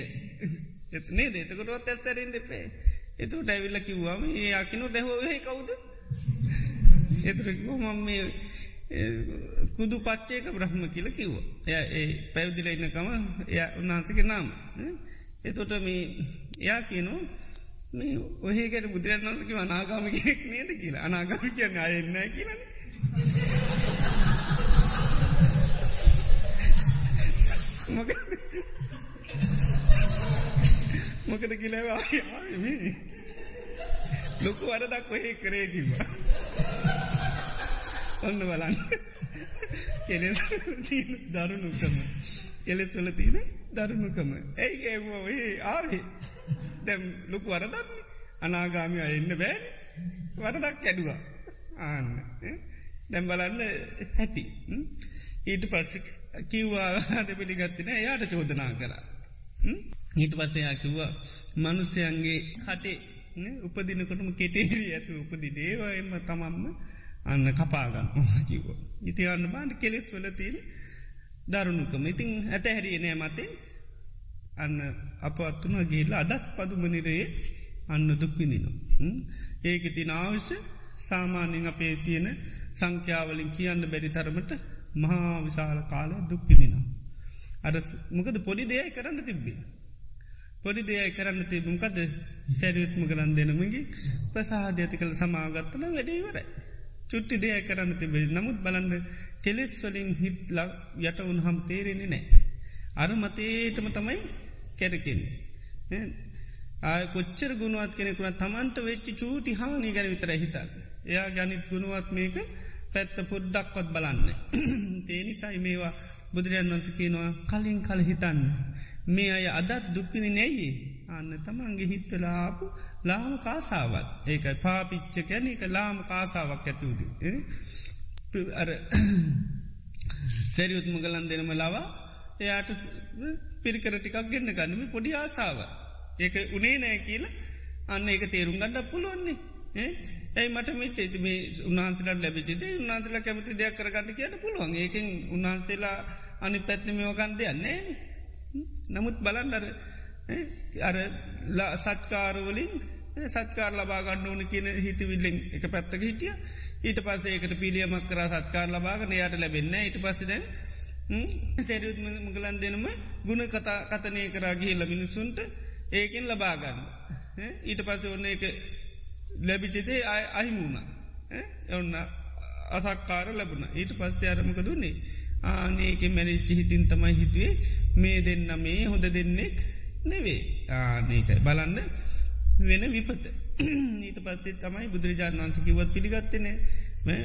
නේද? එතකොටත් ඇස්සරෙන්ට පේ එතකට ඇවිල්ල කිව්වාම ඒ අකිනු ඩැහෝහ කවුද? එතර මම මේ කුදු පච්චේක බ්‍රහ්ම කියල කිව්ව. එය ඒ පැවිදිල ඉන්නකම එය උන්නාන්සක නාම. එතොට මේ එයා කියනු මේ ඔහේකට බුදුරන් වන්සක අනාගාම කෙනෙක් නේද කියලා අනාගාම කියන්න අයන්න කියලන. මොකද කියලවා ලොකු වරදක් ඔහේ කරේ කිවා. ඔන්න බලන්න. කෙලෙස් දරුණුකම. කෙලෙස් වල තියෙන දරුණුකම. ඇයි ඒ ආවේ. දැම් ලොකු වරදන්න අනාගාමි අයන්න බෑ. වරදක් කැඩුවා ආන්න. දැම් බලන්න හැටි ඊට පස්ස කිව්වා අද පිළිගත්තින එයාට චෝදනා කර. ඊට පස්සයා කිව්වා මනුස්්‍යයන්ගේ කටේ උපදිනකොටම කෙටේරී ඇතු උපදි දේවයම තමම්ම අන්න කපාගන්න කිව. ඉති අන්න බාන්ට කෙලෙස් වලතින් දරුණුකම ඉතිං ඇත හැරිය නෑ මතේ අන්න අපත්තුන ගේලා අදත් පදුමනිරයේ අන්න දුක්පිනිනු. ඒක තින ආවශ්‍ය සාමාන්‍යෙන් අපේ තියෙන සංඛ්‍යාවලින් කියන්න බැරි තරමට මහා විශාල කාල දුක්පිනින. අර මොකද පොඩි දෙයයි කරන්න තිබ්බේ. පොඩි දෙයයි කරන්න තිබුම්කද සැරියුත්ම කරන්න දෙනමගේ ප්‍රසාහධ ඇති කළ සමාගත්තල වැඩේවරයි. චුට්ටි දෙය කරන්න තිබේ නමුත් බලන්න කෙලෙස් වලින් හිත්ල යට උන්හම් තේරෙන්නේ නෑ. අර මතේටම තමයි කැරකෙන්. කොච්චර ගුණුවත් කෙනෙකුන තමන්ට වෙච්චි චූටි හානි ගැන විතර හිතන්. එයා ගැනිත් ගුණුවත් මේක පැත්ත පුඩ්ඩක්වත් බලන්න. තේනිසයි මේවා බුදුරජන් වන්සකේනවා කලින් කල හිතන්න. මේ අය අදත් දුක්පිනි නැයි අන්න තමන්ගේ හිත්වලාපු ලාම කාසාවත් ඒකයි පාපිච්ච කැන එක ලාම කාසාවක් ඇතුූඩ අර සැරියුත් මුගලන් දෙනම ලවා එයාට පිරිකර ටිකක් ගෙන්න්න ගන්නම පොඩි ආසාාව. ඒක උනේ නෑ කියල අන්න ඒක තේරුම් ගඩක් පුළුවන්නේ ඇයි මට මිට ඇති මේ උන්හන්සලට ලැබිචිද උන්හන්සල කැමති දෙයක් කරගන්න කියන්න පුළුවන්. ඒකින් උන්හන්සේලා අනි පැත්නමෝගන් දෙයන්නේ නමුත් බලන්ඩර අර සත්කාරවලින් සත්කාර ලබාගන්න ඕන කියන හිතවිල්ලෙන් එක පැත්තක හිටිය. ඊට පස්සේකට පිළියමක් කර සත්කාර ලබාගන යායට ලැබෙන්න ඊට පසිද සැරියුත් මගලන් දෙනම ගුණ කතා කතනය කරාගේ ලමිනිසුන්ට ඒකෙන් ලබාගන්න ඊට පස ඔන්න එක ලැබිචිතේ අය අහිමුණ ඔන්න අසක්කාර ලැබුණ. ඊට පස්සේ අරමක දුන්නේ ආනඒක මැනිස්ටි හිතින් තමයි හිතුවේ. මේ දෙන්න මේ හොඳ දෙන්නෙක් නෙවේ ආනකයි බලන්න වෙන විපත. ඊට පස්සේ තමයි බුදුරජාණන් වන්සකිවත් පිළිගත්තනේ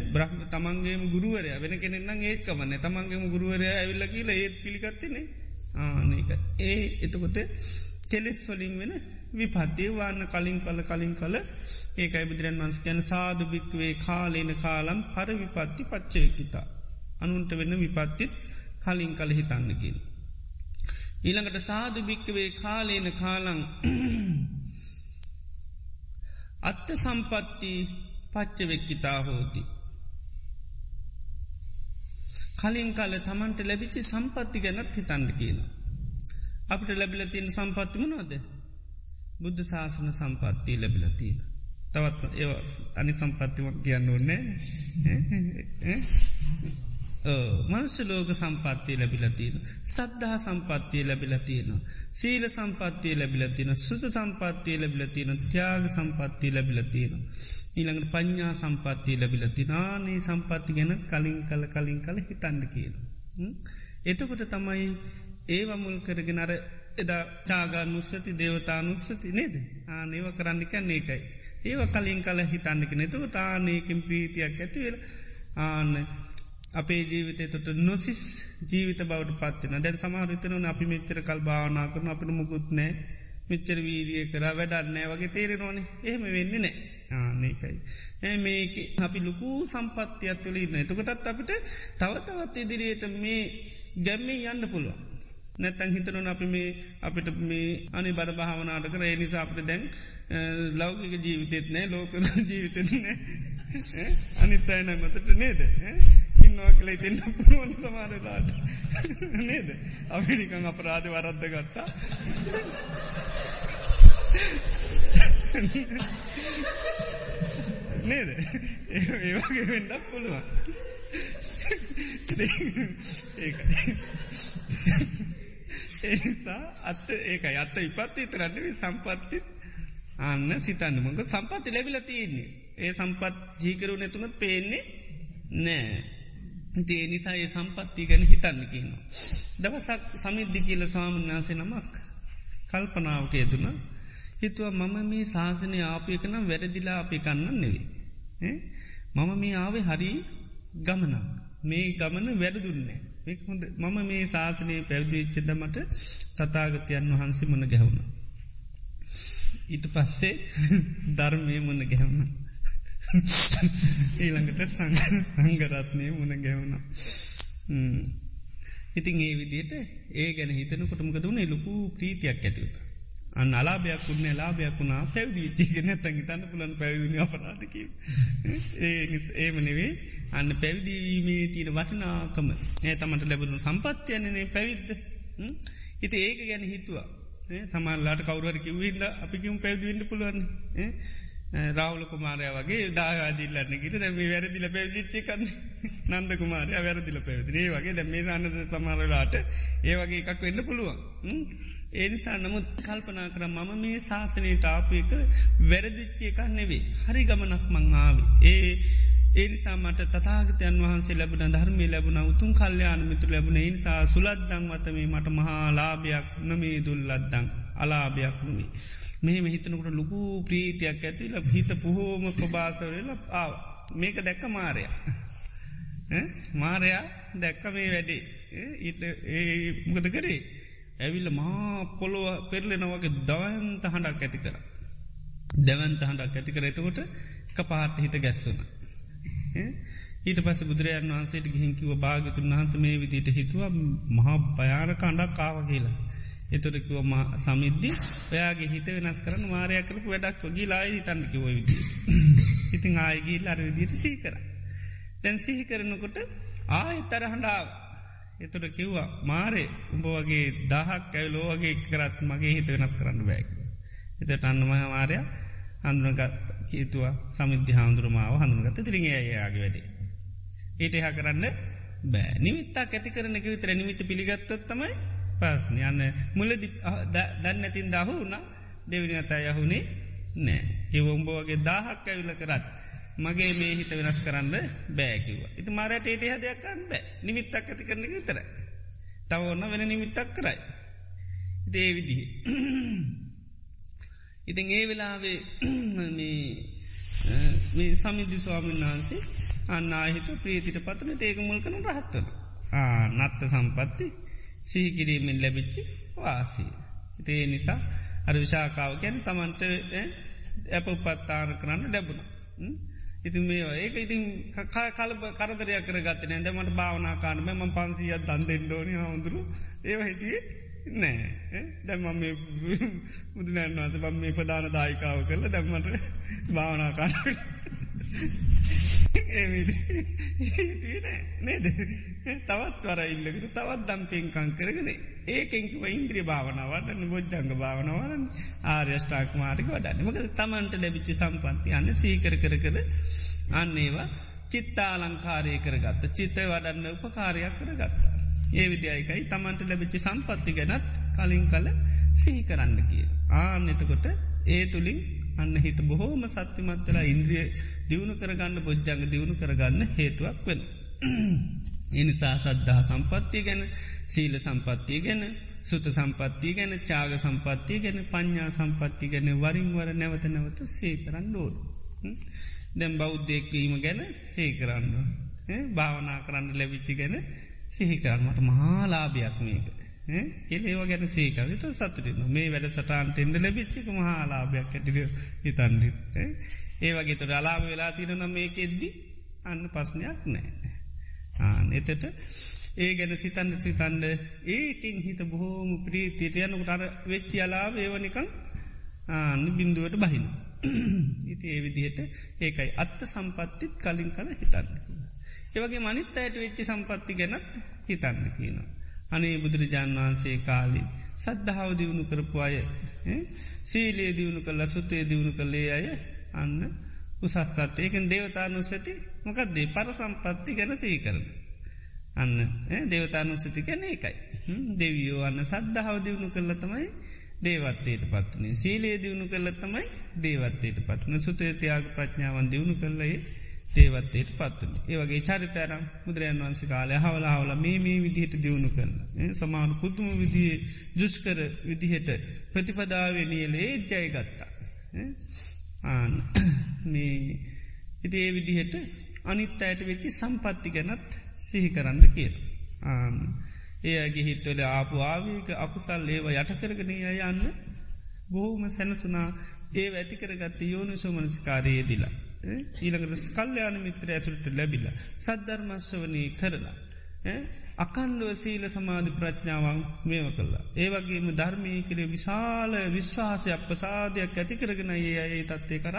බ්‍රහ්ම තමන්ගේම ගුරුවරය වෙන කෙනෙන්න්න ඒකමන්න තමන්ගේම ගුරුවරය ඇවිල්ල කියලා ඒත් පිළිගත්තනේ ආනක ඒ එතකොට කෙලෙස් වලින් වෙන විපත්තිය වාන්න කලින් කල කලින් කල ඒකයි බුදුරන් වන්ස ගැන සාධ භික්වේ කාලේන කාලම් පර විපත්ති පච්චයකිතා අනුන්ට වෙන්න විපත්තිත් කලින් කල හිතන්නකින්. ඊළඟට සාධ භික්කවේ කාලේන කාලං අත්ත සම්පත්ති පච්චවෙක්කිතා හෝති. කලින් කාල තමන්ට ලැබිචි සම්පත්ති ගැනත් හිතන්ඩ කියන. අපට ලැබිල තියෙන සම්පත්තිමනොද බුද්ධ ශාසන සම්පත්තිය ලැබිලතියෙන. තවත් ඒ අනි සම්පත්තිමක් කියන්න ඕන්නේ මනුස්්‍ය ලෝක සම්පත්තිය ලැබිලතියන. සද්ධහා සම්පත්තිය ලැබිලතියන. සීල සම්පත්තිය ලැබිලතින සුස සම්පත්තිය ලැබිලතින ත්‍යාග සම්පත්තිය ලැබිලතියන. ඊළඟට පඥ්ඥා සම්පත්තිය ලැබිලතිනානේ සම්පත්ති ගැන කලින් කල කලින් කල හිතන්න කියන. එතකොට තමයි ඒව මුල් කරගෙන අර එදා චාගානුස්සති දේවතානුස්සති නේද ආනේව කරන්නිකන්න ඒකයි. ඒව කලින් කල හිතන්නක නැතුව ටානයකින් ප්‍රීතියක් ඇතිවෙල ආන්න අපේ ජීවිතය තොට නොසිස් ජීවිත බවට පත්වන දැන් සමාරිතනවන අපි මෙච්චර කල් භාවනා කරන අපිට මුකුත් නෑ මෙච්චර වීරිය කර වැඩන්නෑ වගේ තේරෙනවානේ. එහෙම වෙන්න නෑ ආනකයි. ඇ මේක අපි ලොකු සම්පත්තියක් තුළ ඉන්න එතකොටත් අපිට තවතවත් ඉදිරියට මේ ගැම්මේ යන්න පුළුවන්. නැත්තැන් හිතරුන් අපි මේ අපිට මේ අනි බඩ භාවනාට කර. ඒ නිසා අපට දැන් ලෞකික ජීවිතෙත් නෑ ලෝක ජීවිතන නෑ අනිත් අයන මතට නේද? ඉන්නවා කළ ඉතින්න පුළුවන් සමාරලාට නේද? අපිනිකං අපරාධ වරද්ද ගත්තා. නේද? ඒවගේ වෙන්නක් පුළුවන්. ඒකයි ඒනිසා අත්ත ඒක අත්ත ඉපත්ති තරන්නවේ සම්පත්තිත් අන්න සිතන්න. මොක සම්පත්ති ලැබිල තියන්නේ. ඒ සම්පත් ජීකරු නැතුමත් පේන්නේ නෑ ඒ නිසා ඒ සම්පත්ති ගැන හිතන්න කියන්න. දවසක් සමිද්ධි කියල ස්වාමන්නාසේ නමක් කල්පනාවක යෙදුන හිතුව මම මේ ශාසනය ආපයකන වැරදිලා අපි කන්න නෙවේ. මම මේ ආවේ හරි ගමනක් මේ ගමන වැරදුන්නේ. හොඳ මම මේ ශාසනය පැවදිච්චදමට තතාගතයන් වහන්සේ මන ගැහුණ. ඊට පස්සේ ධර්මය මුණ ගැහුණ. ඊළඟට සංගරත්නය මුණ ගැවුණ. ඉතින් ඒ විදියට ඒ ගැන හිතන කොටමක දුන්නේ ලොකු ප්‍රීතියක් ඇතිවට. අන්න අලාභයක් වුන්න ලාභයක් වුණා. පැවිදිීතිගෙන තැඟි තන්න පුලන් පැවිදින අපරාධක ඒම නෙවේ අන්න පැවිදිීමේ තීර වටිනාකම. ඒ තමට ලැබුණු සම්පත්තියන්නේ පැවිද්ද. ඉති ඒක ගැන හිතුවා. සමල්ලාට කවුරකිව හිද අපිකිම පැවිදිවෙන්න පුළුවන් රාවල කුමාරය වගේ දාවාදිල්ලන්න ගට දැම වැරදිල පැවිච්චිකන්න නන්ද කුමාරය වැරදිල පැවිදි ඒ වගේ දැම මේ සන්නද සමරලාට ඒ වගේ එකක් වෙන්න පුළුවන්. ඒනිසා නමුත් කල්පනා කර මම මේ ශාසනයට ආපයක වැරදිච්චය එකක් නෙවේ. හරි ගමනක් මංආාව. ඒ ඒනිසා මට තතාගතයන් වහන්සේ ලැබන ධර්මය ලැබුණ උතුන් කල්්‍යයාන මිතු ලැබුණ ඒනිසා සුලද්දං වතමේ මට මහා ලාභයක් නොමේ දුල්ලද්දං අලාභයක් නොවේ. මෙහෙම හිතනකට ලොකු ප්‍රීතියක් ඇතිල හිත පුහෝම ප්‍රභාසවරල ආව මේක දැක්ක මාරයා. මාරයා දැක්ක මේ වැඩේ ඒ මොකද කරේ. ඇවිල්ල මහා පොළොව පෙරලෙන වගේ දවන්ත හඬක් ඇති කර. දැවන්ත හඬක් ඇති කර එතකොට කපාට හිත ගැස්සුන. ඊට පස බුදුරජන් වහන්සේට ගිහිකිව භාගතුන් වහන්ස මේ විදිට හිතුව මහා භයානක අඩක් කාව කියලා. එතොරකිව සමිද්දි ඔයාගේ හිත වෙනස් කරන මාරයක් කරපු වැඩක් වගේ ලායි තන්නකිව විදි. ඉතිං ආයගී අර විදිට සී කර. දැන් සිහි කරනකොට ආය තරහඬාව එතුට කිව්වා මාරේ උඹ වගේ දහක් ඇයි ලෝවගේ කරත් මගේ හිත වෙනස් කරන්න බෑක. එතට අන්නම මාරය හඳුනගත් කීතුවා සමිද්ධ හාමුදුරමාව හඳුනගත තිරිගේ අයයාගේ වැඩේ. ඒට එහා කරන්න බෑ නිමිත්තා ඇති කරනක විතර නිමිත පිළිගත්තත් තමයි පස්න යන්න මුල දන්න ඇතින් දහු වුණ දෙවිනි අතා යහුණේ නෑ කිවොම්බ වගේ දාහක් ඇවිල කරත් මගේ මේ හිත වෙනස් කරන්න බෑකිව. ඉති මරට ඒට හදයක්කන්න බෑ නිමිත්තක් ඇති කරන විතර. තව ඔන්න වෙන නිමිත්තක් කරයි. දේ විදිහ. ඉතින් ඒ වෙලාවේ මේ සමිදි ස්වාමීන් වහන්සේ අන්න අහිත ප්‍රීතිට පත්වන ඒක මුල් කන රහත්වන. නත්ත සම්පත්ති සිහිකිරීමෙන් ලැබිච්චි වාසී. ඉතේ නිසා අර විශාකාව ගැන තමන්ට ඇප උපත්තාන කරන්න ලැබුණ. ඉතින් මේ ඒක ඉතින් කලබ කරදරයක් කරගත්ත නෑ. දැමට භාවනාකාන මෙම පන්සිීයත් දන්දෙන්ඩෝනි හමුදුරු ඒව හිතියේ නෑ. දැම මේ බුදුනැන්වාත බම් මේ ප්‍රධාන දායිකාව කරල දැම්මට භාවනාකානට නේද තවත් වර ඉල්ලකට තවත් දම් පින්කං කරගෙන ඒකෙන්කිව ඉන්ද්‍රී භාවනාවට බොජ්ජංග භාවනවරන් ආර්යෂ්ටාක් මාරික වඩන්න මක තමන්ට ලැබිච්චි සම්පන්ති අන්න සීකර කර කර අන්නේවා චිත්තාලංකාරය කරගත්ත චිත්තය වඩන්න උපකාරයක් කරගත්තා. ඒ විදියයිකයි තමන්ට ලැබිච්චි සම්පත්ති ගැනත් කලින් කල සිහි කරන්න කිය. ආනෙතකොට ඒ තුළින් අන්න හිත බොහෝම සත්‍යමත්වලා ඉන්ද්‍රිය දියුණු කරගන්න බොජ්ජංග දියුණු කරගන්න හේතුවක් වෙන. එනිසා සද්ධහ සම්පත්තිය ගැන සීල සම්පත්තිය ගැන සුත සම්පත්තිය ගැන චාග සම්පත්තිය ගැන පඤ්ඥා සම්පත්ති ගැන වරින්වර නැවත නැවත සේකරන්න ඩෝඩ. දැම් බෞද්ධයෙක්වීම ගැන සේකරන්න. භාවනා කරන්න ලැබිච්චි ගැන සිහිකරන්නට මහාලාභයක් මේක. එලේව ගැන සේකවිත සතුරන්න මේ වැඩ සටන්ටෙන්ඩ ලැබිච්චික මහාලාභයක් ඇටික හිතන්ඩි. ඒ වගේ තොට අලාභ වෙලා තිරන මේක එද්දි අන්න පස්්නයක් නෑ. එතට ඒ ගැන සිතන්න සිතන්ඩ ඒටින් හිත බොහෝම ප්‍රීතිරයනකට අර වෙච්චි අලාව ඒවනිකං ආන්න බින්දුවට බහින. ඉති ඒ විදිහට ඒකයි අත්ත සම්පත්තිත් කලින් කල හිතන්න. ඒවගේ මනිත් අයට වෙච්චි සම්පත්ති ගැනත් හිතන්න කියනවා. අනේ බුදුරජාණන් වහන්සේ කාලි සද්ධාව දියුණු කරපු අය සීලේ දියුණු කල්ල සුතේ දියුණු කළේ අය අන්න උසස්සත් ඒකෙන් දේවතානුසති මොකක්දේ පර සම්පත්ති ගැන සහි කරන. අන්න දේවතානුසති ගැන ඒකයි. දෙවියෝ අන්න සද්ධාව දියුණු කරල තමයි දේවත්තයට පත්වනේ සීලේ දියුණු කරල තමයි දේවත්තයට පත්වන සුතේතියාග ප්‍රඥාවන් දියුණු කරලයේ දේවත්තයට පත්වන. ඒවගේ චරිතරම් බුදුරයන් වන්ස කාලය හවල හවල මේ මේ විදිහට දියුණු කරන. සමාන පුතුම විදිේ ජුස්කර විදිහට ප්‍රතිපදාවනියලේ ජය ගත්තා. ආන මේ ඉති ඒ විදිහට අනිත් අයට වෙච්චි සම්පත්ති ගැනත් සිහි කරන්න කියල. ආන ඒගේ හිත්වල ආපු ආවේක අකුසල් ඒව යටකරගෙන යන්න බොහෝම සැනසුනා ඒ ඇතිකරගත්ත යෝනු සෝමනස්කාරයේ දිලා. ඊළඟට ස්කල්්‍යයාන මිත්‍ර ඇතුළට ලැබිල. සද්ධර්මශ්වනී කරලා. අකන්ඩුව සීල සමාධි ප්‍රඥාවන් මේව කල්ලා. ඒවගේම ධර්මය කරේ විශාල විශ්වාසයක් ප්‍රසාධයක් ඇතිකරගෙන ඒ අයේ තත්වය කර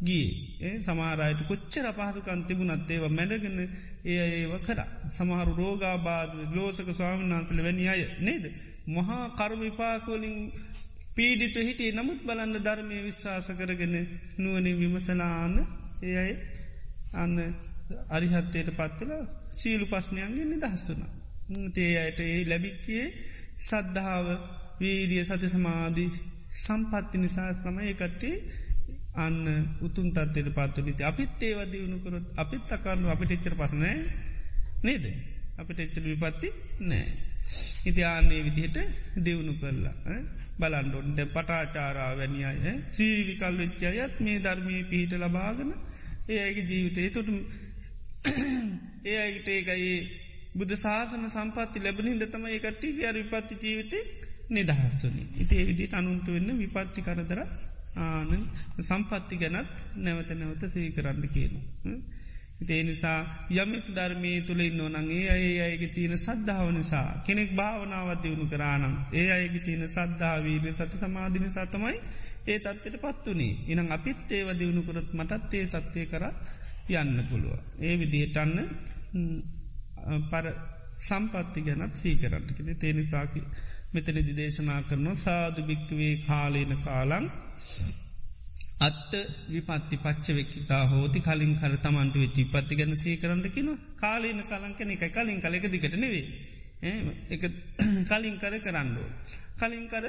ගිය ඒ සමාරයට කොච්චර පහසුකන් තිබුණත් ඒව මැඩගෙන ඒ ඒව කර. සමහරු රෝගාබාද ලෝසක ස්වාමන් වන්සල වැනි අය නේද. මහා කර්මිපාකවලින් පීඩිතු හිටිය නමුත් බලන්න ධර්මය විශ්වාස කරගෙන නුවනින් විමසලාන්න ඒ අයි අන්න අරිහත්තයට පත්වල සීලු පස්්නයන්ගෙන් නිදහස්සුන. තේ අයට ඒ ලැබික්කයේ සද්ධාව වීරිය සති සමාධී සම්පත්ති නිසා ශ්‍රමය කට්ටේ අන්න උතුන් තත්වයට පත්වලිති අපිත් ඒව දියුණුකරොත් අපිත් අකන්නු අපිට එච්චර පසනෑ නේද අපිට එච්චර විපත්ති නෑ. ඉති ආන්නේ විදිහට දියුණු කරලා බලන්ඩොන් ද පටාචාරා වැනිියය සීවිකල් වෙච්චායත් මේ ධර්මී පිහිට ලබාගන ඒ අගේ ජීවිතය තුට ඒ අයිට ඒකයි බුද්ධ ශාසන සම්පත්ති ලැබනින් දතම ඒකට්ටි අර විපත්ති ජීවිතය නිදහස්සුනි ඉති විදිට අනුන්ට වෙන්න විපත්ති කරදර ආන සම්පත්ති ගැනත් නැවත නැවත සහි කරන්න කියන. ඒ නිසා යමෙක් ධර්මී තුළ ඉන්න නගේ ඒ අයගේ තියෙන සද්ධාව නිසා කෙනෙක් භාවනාවත් දියුණු කරානම් ඒ අයගේ තියෙන සද්ධාවීල සති සමාධින සතමයි ඒ තත්වට පත්වනේ ඉනම් අපිත් ඒව දියුණු කරත් මටත් ඒ තත්වය කර යන්න පුළුව. ඒ විදිහටන්න පර සම්පත්ති ගැනත් සීකරන්නකෙන තේනිසාකි මෙතනදි දේශනා කරනවා සාධ භික්කවේ කාලේන කාලං අත්ත විපත්ති පච්චවෙක්කිතා හෝති කලින් කර තමන්ට වෙච්චි පත්ති ගැන සේ කරන්න කියන කාලීන කලංකන එක කලින් කලෙක දිකට නෙවේ එක කලින් කර කරන්නඩෝ. කලින් කර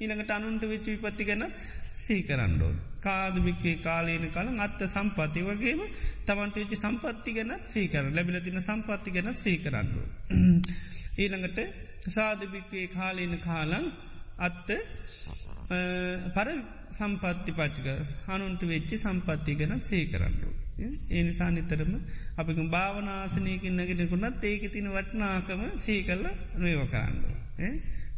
ඊළඟට අනුන්ට වෙච්ච විපත්ති ගැනත් සී කරන්නඩෝ. කාදමිකේ කාලේන කලන් අත්ත සම්පති වගේම තමන්ට වෙච්චි සම්පත්ති ගැනත් සීකර ලැබිල තින සම්පත්ති ගැනත් සී කරන්නඩෝ. ඊළඟට සාධභික්වේ කාලේන කාලං අත්ත පර සම්පත්ති පච්චික හනුන්ට වෙච්චි සම්පත්ති ගැන සේ කරන්නු. ඒ නිසා නිතරම අපික භාවනාසනයකින් නගෙනෙකුුණත් ඒක තින වටනාකම සී කල්ල නේව කරන්නු.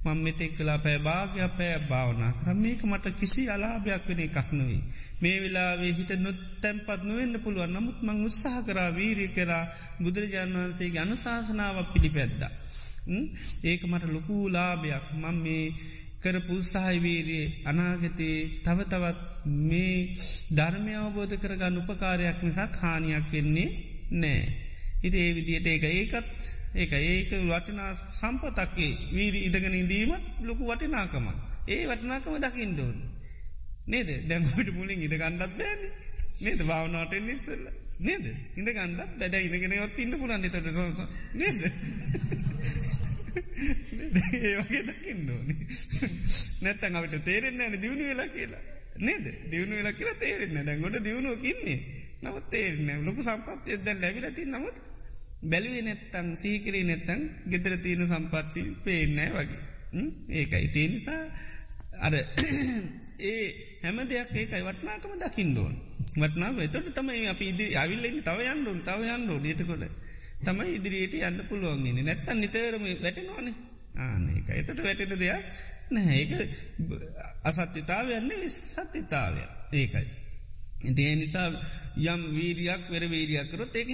මං මෙතෙක් කලා පෑ භාගයක් පෑ භාවනා කරම මේක මට කිසි අලාභයක් වෙන එකක් නොවේ. මේ වෙලාවේ හිට නොත් තැන්පත් නොවෙන්න පුළුවන් නමුත් මං උත්සාහ කරා වීරී කරා බුදුරජාණන් වන්සේගේ අනුශාසනාවක් පිළිපැද්දා. ඒක මට ලොකූ ලාභයක් මං මේ කරපු සහහිවීරයේ අනාගතයේ තවතවත් මේ ධර්මය අවබෝධ කරගන්න උපකාරයක් නිසා හානියක් වෙන්නේ නෑ. ඉති ඒ විදියට ඒක ඒකත් ඒක ඒක වටිනා සම්පතක්කේ වීරි ඉදගෙන ඉදීමත් ලොකු වටිනාකම. ඒ වටිනාකම දකිින් දෝන්. නේද දැන්කොට මුලින් ඉද ගණ්ඩත් බෑන නේද භාවනාවට නිස්සල්ල. නේද ඉඳ ගණ්ඩ බැද ඉදගෙන ඔත් ඉන්න පුලන් තට නේද. ඒවගේ දකින්න ඕනි. නැත්තන් අපට තේරෙන්න න දියුණු වෙලා කියලා. නේද? දියුණු වෙලා කියලා තේරෙන්න දැන් ගොඩ දියුණුව කින්නේ නවත් තේරෙන ලොකු සම්පත්තිය දැන් ලැබිලති නමුත් බැලුවේ නැත්තං සීකරේ නැත්තං ගෙදර තියෙන සම්පත්ති පේනෑ වගේ. ඒකයි. තේ නිසා අර ඒ හැම දෙයක් ඒකයි. වටනාකම දකිින්ඩෝන්. වටනාව එතොට තමයි අප ඉදිරි අවිල්ලෙන් තව යන්ඩුන් තව යන්ඩෝ ඒතකොට තමයි ඉදිරියට යන්න පුළුවන්ගෙන නැත්තන් නිතරම වැටෙනවානේ. ආනක එතට වැටෙන දෙයක් නැහැ. ඒක අසත්‍යතාවයන්නේ සත්‍යතාවය ඒකයි. ඉතිේ නිසා යම් වීරයක් වෙර වීරයක් කරොත් ඒක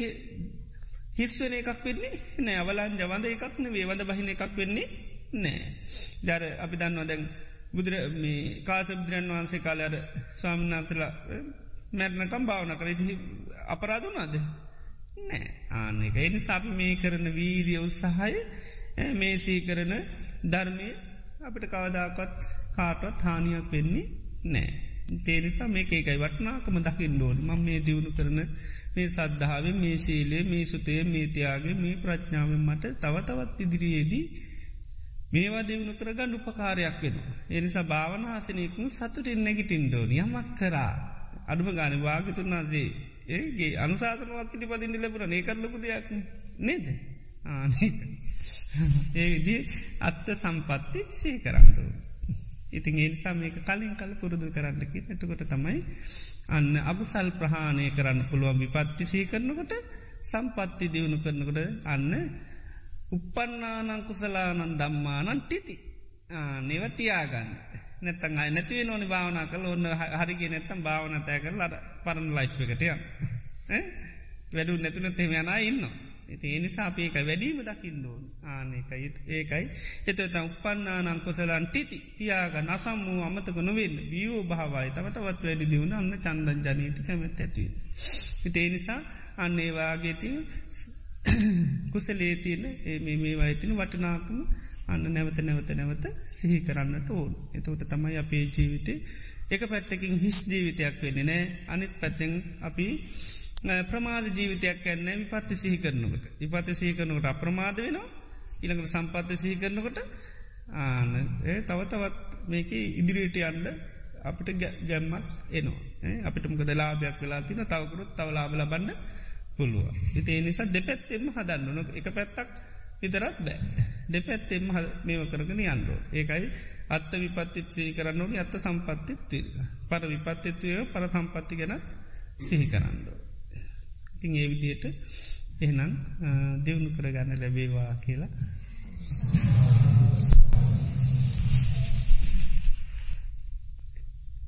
හිස්වෙන එකක් වෙන්නේ නෑ අවලන් ජවන්ද එකක්න වේවඳ බහින එකක් වෙන්නේ නෑ. ජර අපි දන්නවා දැන් බුදුර මේ කාසබුදුරන් වහන්සේ කාලයට ස්වාමිනාන්සලා මැරණකම් භාවන කර අපරාධනාද නෑ. ආනෙක එනි සාපි මේ කරන වීරිය උත්සාහය මේ සී කරන ධර්මය අපිට කවදාකත් කාටවත් හානියක් වෙන්නේ නෑ. තේනිසා මේ ඒකයි වටනාකම දකිින් ඩෝල් ම මේ දියුණු කරන මේ සද්ධාව මේ ශීලේ මේ සුතේ මේ තියාගේ මේ ප්‍රඥාවෙන් මට තවතවත් ඉදිරියේදී මේවා දෙවුණු කරගන්න උපකාරයක් වෙන. එනිසා භාවන ආසනයකුම සතුටින් නැගිටින් ඩෝන යමක් කරා. අඩුම ගාන වාගතුන්නාදේ ඒගේ අනුසාතනවක් පිටිපදින්න ලැබුණ. ඒකරලොකු දෙයක් නේද. ඒ විදි අත්ත සම්පත්ති සේ කරන්නඩුව. ඉතින් ඒනිසා මේක කලින් කල පුරුදු කරන්නකි එතකොට තමයි අන්න අබසල් ප්‍රහාණය කරන්න පුළුවන් විපත්ති සී කරනකොට සම්පත්ති දියුණු කරනකොට අන්න උපන්නානං කුසලානන් දම්මානන් ටිති නිවතියාගන්න නැතන් අයි නැතිවේ නොනි භාවනා කල ඔන්න හරිගේ නැත්තම් භාවන තෑ කරල පරණ ලයි් එකටය වැඩු නැතුන තෙම යනා ඉන්නවා. ඇති එනිසා අපේක වැඩීම දකිින්ඩෝන් ආනකයිත් ඒකයි එතත උපන්නානං කොසලන් ටිති තියාග නසම් වූ අමතක නොවෙන් බියෝ භාවයි තමතවත් වැඩි දියුණ අන්න චන්දන් ජනීති කැමැත් ඇතිව. හිතේ නිසා අන්නේවාගේති කුසලේතියන ඒ මේ වයිතින වටනාකම අන්න නැවත නැවත නැවත සිහි කරන්නට ඕන්. එතවට තමයි අපේ ජීවිතේ එක පැත්තකින් හිස් ජීවිතයක් වෙන්නේ නෑ. අනිත් පැත්තෙන් අපි ප්‍රමාද ජීවිතයක් කැන්න විපත්ති සිහි කරනකට. විපත්ති සහි කරනකට අප්‍රමාද වෙනවා. ඉළඟට සම්පත්ත සිහි කරනකොට ආන තව තවත් මේක ඉදිරියට යන්ඩ අපිට ගැම්මක් එනවා. අපිට මොකද ලාභයක් වෙලා තින තවකරුත් තව ලාබල බන්න පුළුව ඉති නිසා දෙපැත්තෙම හදන්න නොක එක පැත්තක් විතරත් බෑ. දෙපැත්තෙම මේව කරගෙන යන්ඩෝ ඒකයි අත්ත විපත්තිත්සී කරන්න ඕනි අත්ත සම්පත්තිත් පර විපත්තිත්වය පර සම්පත්ති ගැනත් සිහි කරන්නඩෝ ඉතිං ඒ විදියට එහෙනම් දියුණු කරගන්න ලැබේවා කියලා